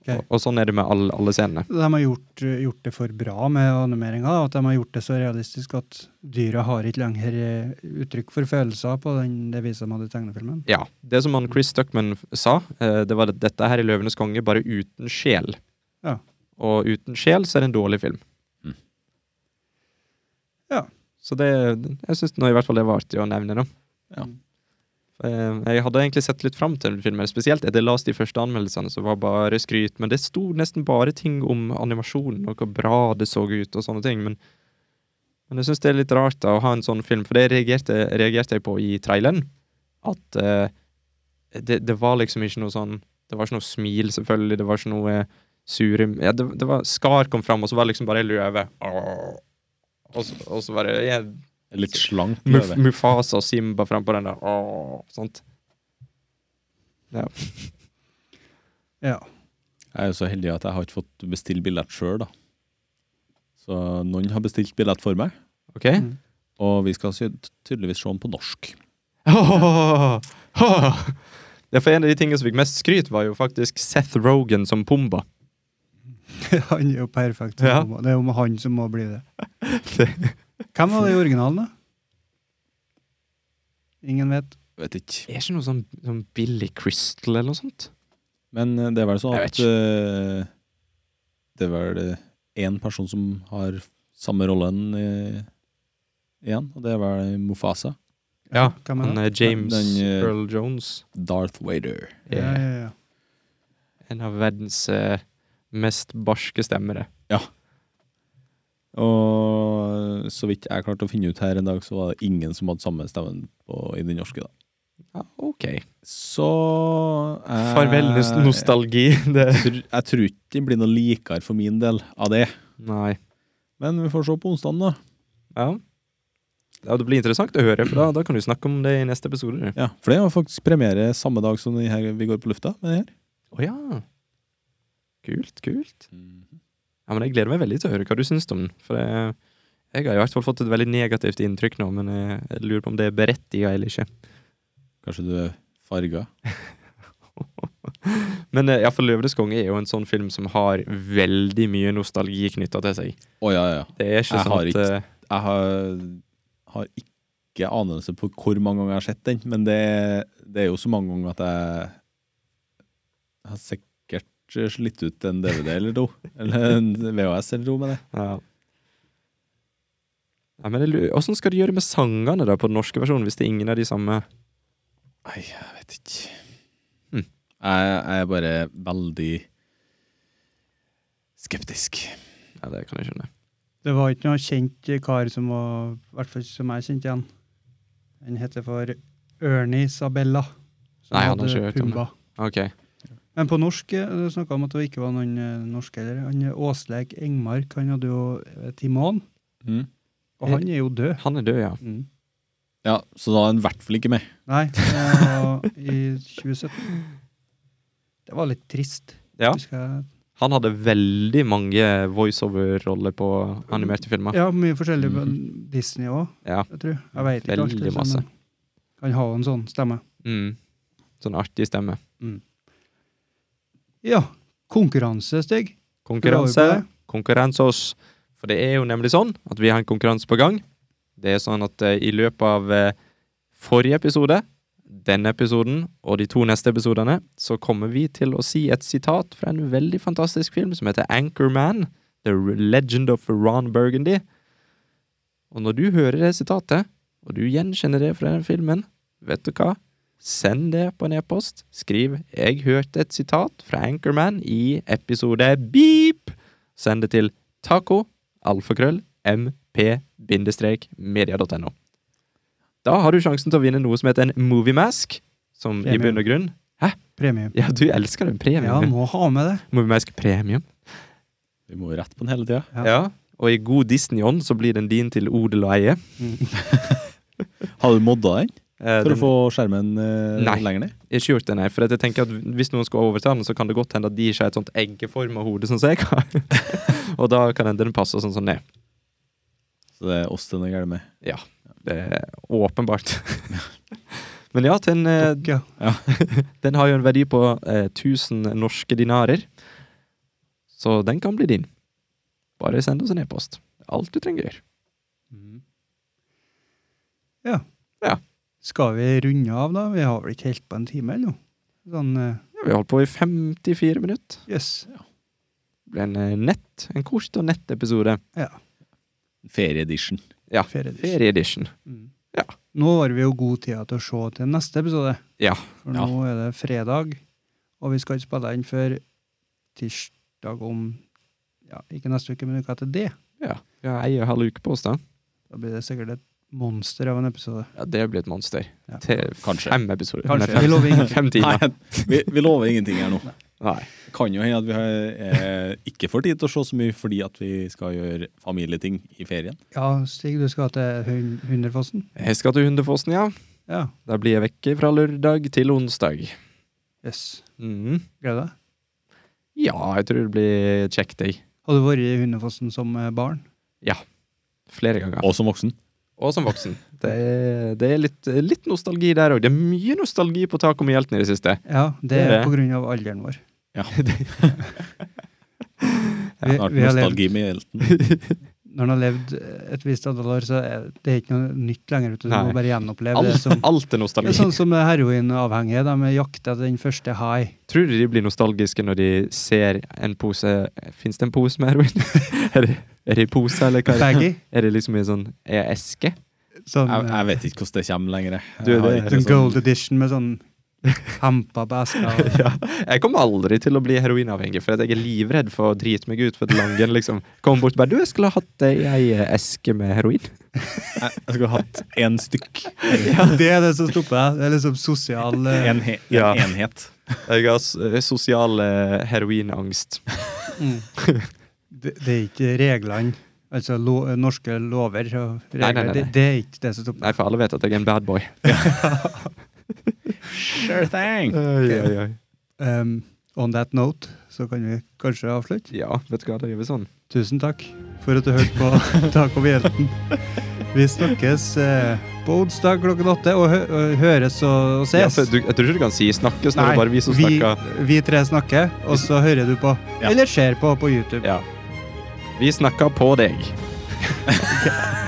[SPEAKER 1] Ok.
[SPEAKER 2] Og, og sånn er det med alle, alle scenene.
[SPEAKER 1] De har gjort, gjort det for bra med animeringa. At de har gjort det så realistisk at dyra har ikke lenger eh, uttrykk for følelser på den, det viset de hadde i tegnefilmen.
[SPEAKER 2] Ja. Det som han Chris Stuckman sa, eh, det var at dette her er Løvenes konge, bare uten sjel.
[SPEAKER 1] Ja.
[SPEAKER 2] Og uten sjel så er det en dårlig film.
[SPEAKER 1] Ja.
[SPEAKER 2] Så det, jeg syns i hvert fall det var artig å nevne. da.
[SPEAKER 3] Ja.
[SPEAKER 2] Eh, Jeg hadde egentlig sett litt fram til filmen, spesielt etter jeg de første anmeldelsene, som var bare skryt, men det sto nesten bare ting om animasjonen og hvor bra det så ut og sånne ting. Men, men jeg syns det er litt rart da å ha en sånn film, for det reagerte, reagerte jeg på i traileren. At uh, det, det var liksom ikke noe sånn Det var ikke noe smil, selvfølgelig, det var ikke noe sure ja, det, det var Skar kom fram, og så var det liksom bare løve. Og så, og så var ja,
[SPEAKER 3] Litt slank
[SPEAKER 2] Muf. Mufasa og Simba frem på den der. Åh, sånt. Ja.
[SPEAKER 1] Ja.
[SPEAKER 3] Jeg er jo så heldig at jeg har ikke fått bestille billett sjøl, da. Så noen har bestilt billett for meg,
[SPEAKER 2] OK?
[SPEAKER 1] Mm.
[SPEAKER 3] og vi skal tydeligvis se den på norsk.
[SPEAKER 2] Åh, åh. Ja, for En av de tingene som fikk mest skryt, var jo faktisk Seth Rogan som Pumba.
[SPEAKER 1] Han er jo perfekt.
[SPEAKER 2] Ja.
[SPEAKER 1] Det er jo han som må bli det. Hvem var det i originalen, da? Ingen vet.
[SPEAKER 3] Vet ikke.
[SPEAKER 2] Er ikke noe sånn, sånn Billy Crystal eller noe sånt?
[SPEAKER 3] Men eh, det er vel sånn
[SPEAKER 2] Jeg vet
[SPEAKER 3] at eh, Det er vel én person som har samme rollen eh, igjen, og det er vel Mufasa.
[SPEAKER 2] Ja,
[SPEAKER 1] Hvem er
[SPEAKER 2] han
[SPEAKER 1] det?
[SPEAKER 2] er James
[SPEAKER 3] Den, eh,
[SPEAKER 2] Earl Jones.
[SPEAKER 3] Darth Vader.
[SPEAKER 1] Ja, ja, ja.
[SPEAKER 2] En av verdens eh, mest barske stemmere.
[SPEAKER 3] Og så vidt jeg klarte å finne ut her en dag, så var det ingen som hadde samme stemmen på, i den norske. da.
[SPEAKER 2] Ja, OK.
[SPEAKER 3] Så eh,
[SPEAKER 2] Farvel nostalgi. Det.
[SPEAKER 3] Jeg tror, jeg tror ikke det blir noe likere for min del av det.
[SPEAKER 2] Nei.
[SPEAKER 3] Men vi får se på onsdag, da.
[SPEAKER 2] Ja. ja. Det blir interessant å høre, for da, da kan du snakke om det i neste episode.
[SPEAKER 3] Ja, For det var faktisk premiere samme dag som vi går på lufta med det her.
[SPEAKER 2] Å ja. Kult, kult. Ja, men Jeg gleder meg veldig til å høre hva du syns om den. For jeg, jeg har i hvert fall fått et veldig negativt inntrykk nå, men jeg, jeg lurer på om det er berettiga eller ikke.
[SPEAKER 3] Kanskje du er farga?
[SPEAKER 2] Men uh, iallfall 'Løvenes konge' er jo en sånn film som har veldig mye nostalgi knytta til seg.
[SPEAKER 3] Å ja, ja.
[SPEAKER 2] Det er ikke
[SPEAKER 3] Jeg
[SPEAKER 2] sånn
[SPEAKER 3] har
[SPEAKER 2] at
[SPEAKER 3] ikke-
[SPEAKER 2] eh,
[SPEAKER 3] Jeg har, har ikke anelse på hvor mange ganger jeg har sett den, men det, det er jo så mange ganger at jeg har sikkert slitt ut en DVD eller to. Eller en VHS eller to, med det.
[SPEAKER 2] Ja. ja men Åssen skal de gjøre med sangene da på den norske versjonen, hvis det er ingen av de samme
[SPEAKER 3] Nei, jeg vet ikke.
[SPEAKER 2] Hm.
[SPEAKER 3] Jeg, jeg er bare veldig skeptisk.
[SPEAKER 2] Ja, det kan jeg skjønne.
[SPEAKER 1] Det var ikke noe kjent kar som var, i hvert fall som jeg kjente igjen. Han heter for Ernie Sabella. som
[SPEAKER 2] Nei, han har
[SPEAKER 1] hadde
[SPEAKER 2] ikke hørt om det.
[SPEAKER 1] Pumba. Men på norsk eh, du snakka om at det ikke var noen eh, norsk heller. Han eh, Åsleik Engmark han hadde jo Timon,
[SPEAKER 3] Mm.
[SPEAKER 1] og han er jo død.
[SPEAKER 2] Han er død, ja.
[SPEAKER 1] Mm.
[SPEAKER 3] Ja, så da er han i hvert fall ikke med.
[SPEAKER 1] Nei, det var i 2017. Det var litt trist.
[SPEAKER 2] ja. Han hadde veldig mange voiceover-roller på animerte filmer.
[SPEAKER 1] Ja, mye forskjellig på
[SPEAKER 3] Mhm.
[SPEAKER 1] Disney òg,
[SPEAKER 2] Ja.
[SPEAKER 1] jeg tror. Jeg vet ikke alt.
[SPEAKER 2] Veldig
[SPEAKER 1] liksom,
[SPEAKER 2] masse.
[SPEAKER 1] Han har en sånn stemme.
[SPEAKER 2] Mm. Sånn artig stemme.
[SPEAKER 1] Ja. Konkurranse, Stig.
[SPEAKER 2] Konkurranse. Konkurranse oss. For det er jo nemlig sånn at vi har en konkurranse på gang. Det er sånn at eh, i løpet av eh, forrige episode, denne episoden og de to neste episodene, så kommer vi til å si et sitat fra en veldig fantastisk film som heter Anchorman. The Legend of Ron Burgundy. Og når du hører det sitatet, og du gjenkjenner det fra den filmen, vet du hva? Send det på en e-post. Skriv 'Jeg hørte et sitat fra Anchorman i episode beep'. Send det til taco, alfakrøll, mp-media.no. Da har du sjansen til å vinne noe som heter en movie mask, som i bunn og grunn
[SPEAKER 1] Premium.
[SPEAKER 2] Ja, du elsker den premium.
[SPEAKER 1] Ja, må ha med det.
[SPEAKER 2] Moviemask premium.
[SPEAKER 3] Vi må jo rette på den hele tida.
[SPEAKER 1] Ja.
[SPEAKER 2] Ja. Og i god Disney-ånd så blir den din til odel og eie.
[SPEAKER 3] Har du modda den for
[SPEAKER 2] den-
[SPEAKER 3] å få skjermen eh,
[SPEAKER 2] Nei.
[SPEAKER 3] lenger ned?
[SPEAKER 2] Ikke gjort det, nei. For at jeg tenker at hvis noen skal overta den, så kan det godt hende at de ikke har et sånt eggeforma hode som jeg har. og da kan hende den passer sånn som det.
[SPEAKER 3] Så det er oss den er gæren med.
[SPEAKER 2] Det er åpenbart. Men ja, den, eh,
[SPEAKER 1] Ja.
[SPEAKER 2] den har jo en verdi på eh, 1000 norske dinarer. Så den kan bli din. Bare send oss en e-post. Alt du trenger Mm.
[SPEAKER 1] ja.
[SPEAKER 2] Ja.
[SPEAKER 1] Skal vi runde av, da? Vi har vel ikke helt på en time, eller noe? Sånn eh,
[SPEAKER 2] Ja, vi har holdt på i 54 minutter.
[SPEAKER 1] Jøss.
[SPEAKER 2] Det ble en eh, nett, en kort og nett episode.
[SPEAKER 3] Ferieedition.
[SPEAKER 2] Ja,
[SPEAKER 1] Ferieedition. Mm.
[SPEAKER 2] Ja.
[SPEAKER 1] Nå har vi jo god tid til å se til neste episode.
[SPEAKER 2] Ja.
[SPEAKER 1] For
[SPEAKER 3] Ja.
[SPEAKER 1] nå er det fredag, og vi skal ikke spille inn før tirsdag om ja, Ikke neste uke, men uka etter det.
[SPEAKER 2] ja. Vi har ei og halv uke på oss, da.
[SPEAKER 1] Da blir det sikkert et monster av en episode.
[SPEAKER 2] Ja, det blir et monster.
[SPEAKER 1] Ja.
[SPEAKER 2] Til
[SPEAKER 3] Kanskje.
[SPEAKER 2] fem episoder.
[SPEAKER 1] Kanskje.
[SPEAKER 2] Nei, fem,
[SPEAKER 1] Vi lover ingenting.
[SPEAKER 2] fem timer.
[SPEAKER 3] Nei, vi, vi lover ingenting her nå.
[SPEAKER 2] Nei.
[SPEAKER 3] Det kan jo hende at vi har, eh, ikke får tid til å se så mye fordi at vi skal gjøre familieting i ferien.
[SPEAKER 1] Ja, Stig, du skal til Hun- Hunderfossen?
[SPEAKER 2] Jeg skal til Hunderfossen, ja.
[SPEAKER 1] Ja.
[SPEAKER 2] Da blir jeg vekke fra lørdag til onsdag.
[SPEAKER 1] Yes.
[SPEAKER 2] Mm.
[SPEAKER 1] Gleder deg?
[SPEAKER 2] Ja, jeg tror det blir kjekt, jeg.
[SPEAKER 1] Har du vært i Hunderfossen som barn? Ja.
[SPEAKER 2] Flere ganger.
[SPEAKER 3] Og som voksen.
[SPEAKER 2] Og som voksen. Det er, det er litt, litt nostalgi der òg. Det er mye nostalgi på taket med hjelten i det siste.
[SPEAKER 1] Ja, det
[SPEAKER 2] Det er det.
[SPEAKER 1] på grunn av alderen vår.
[SPEAKER 3] Ja.
[SPEAKER 1] Vi,
[SPEAKER 3] Snart
[SPEAKER 1] har
[SPEAKER 3] nostalgi med hjelten.
[SPEAKER 1] når en har levd et visst antall år, så er det ikke noe nytt lenger. Du
[SPEAKER 2] Nei.
[SPEAKER 1] må bare gjenoppleve det. Som,
[SPEAKER 2] alt er
[SPEAKER 1] det er sånn som heroinavhengige. De jakter etter den første high.
[SPEAKER 2] Tror du de blir nostalgiske når de ser en pose Fins det en pose med heroin? er, det, er det pose, eller hva?
[SPEAKER 1] Baggy.
[SPEAKER 2] Er det liksom i en sånn eske?
[SPEAKER 1] Sånn,
[SPEAKER 3] Jeg, jeg vet ikke hvordan det kommer lenger.
[SPEAKER 2] Du, det,
[SPEAKER 3] det-
[SPEAKER 1] sånn
[SPEAKER 3] sånn-
[SPEAKER 1] gold edition med sånn hempa på og-
[SPEAKER 2] ja. Jeg kommer aldri til å bli heroinavhengig, for at jeg er livredd for å drite meg ut for Langen liksom kom bort og bare 'Du, jeg skulle ha hatt ei ei eske med heroin'.
[SPEAKER 3] Jeg skulle ha hatt én stykk. Ja.
[SPEAKER 1] Det er det som stopper. Det er liksom sosial uh...
[SPEAKER 3] En, en
[SPEAKER 2] Ja.
[SPEAKER 3] enhet.
[SPEAKER 2] Jeg har sosial uh, heroinangst.
[SPEAKER 1] mm. det, det er ikke reglene, altså lo, norske lover og regler.
[SPEAKER 2] Nei, nei, nei, nei.
[SPEAKER 1] Det, det er ikke det som stopper
[SPEAKER 2] Nei, for alle vet at jeg er en bad boy.
[SPEAKER 3] Sure thing.
[SPEAKER 1] Um, on that note så kan vi kanskje avslutte.
[SPEAKER 2] Ja, vet du hva, da gjør vi sånn.
[SPEAKER 1] Tusen takk for at du hørte på Tak over hjelten. Vi snakkes eh, på onsdag klokken åtte, og, hø og høres og, og
[SPEAKER 2] Ja,
[SPEAKER 1] ses.
[SPEAKER 2] for du, jeg tror ikke du kan si 'snakkes' når det er bare vi som
[SPEAKER 1] vi,
[SPEAKER 2] snakker.
[SPEAKER 1] vi tre snakker, og så hører du på.
[SPEAKER 3] Ja.
[SPEAKER 1] Eller ser på på YouTube.
[SPEAKER 2] Ja. Vi snakker på deg.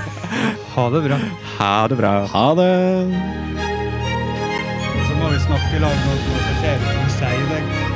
[SPEAKER 1] Ha det bra.
[SPEAKER 2] Ha det bra.
[SPEAKER 3] Ha det.
[SPEAKER 1] Må vi snakke i lag noe som ser du sier det.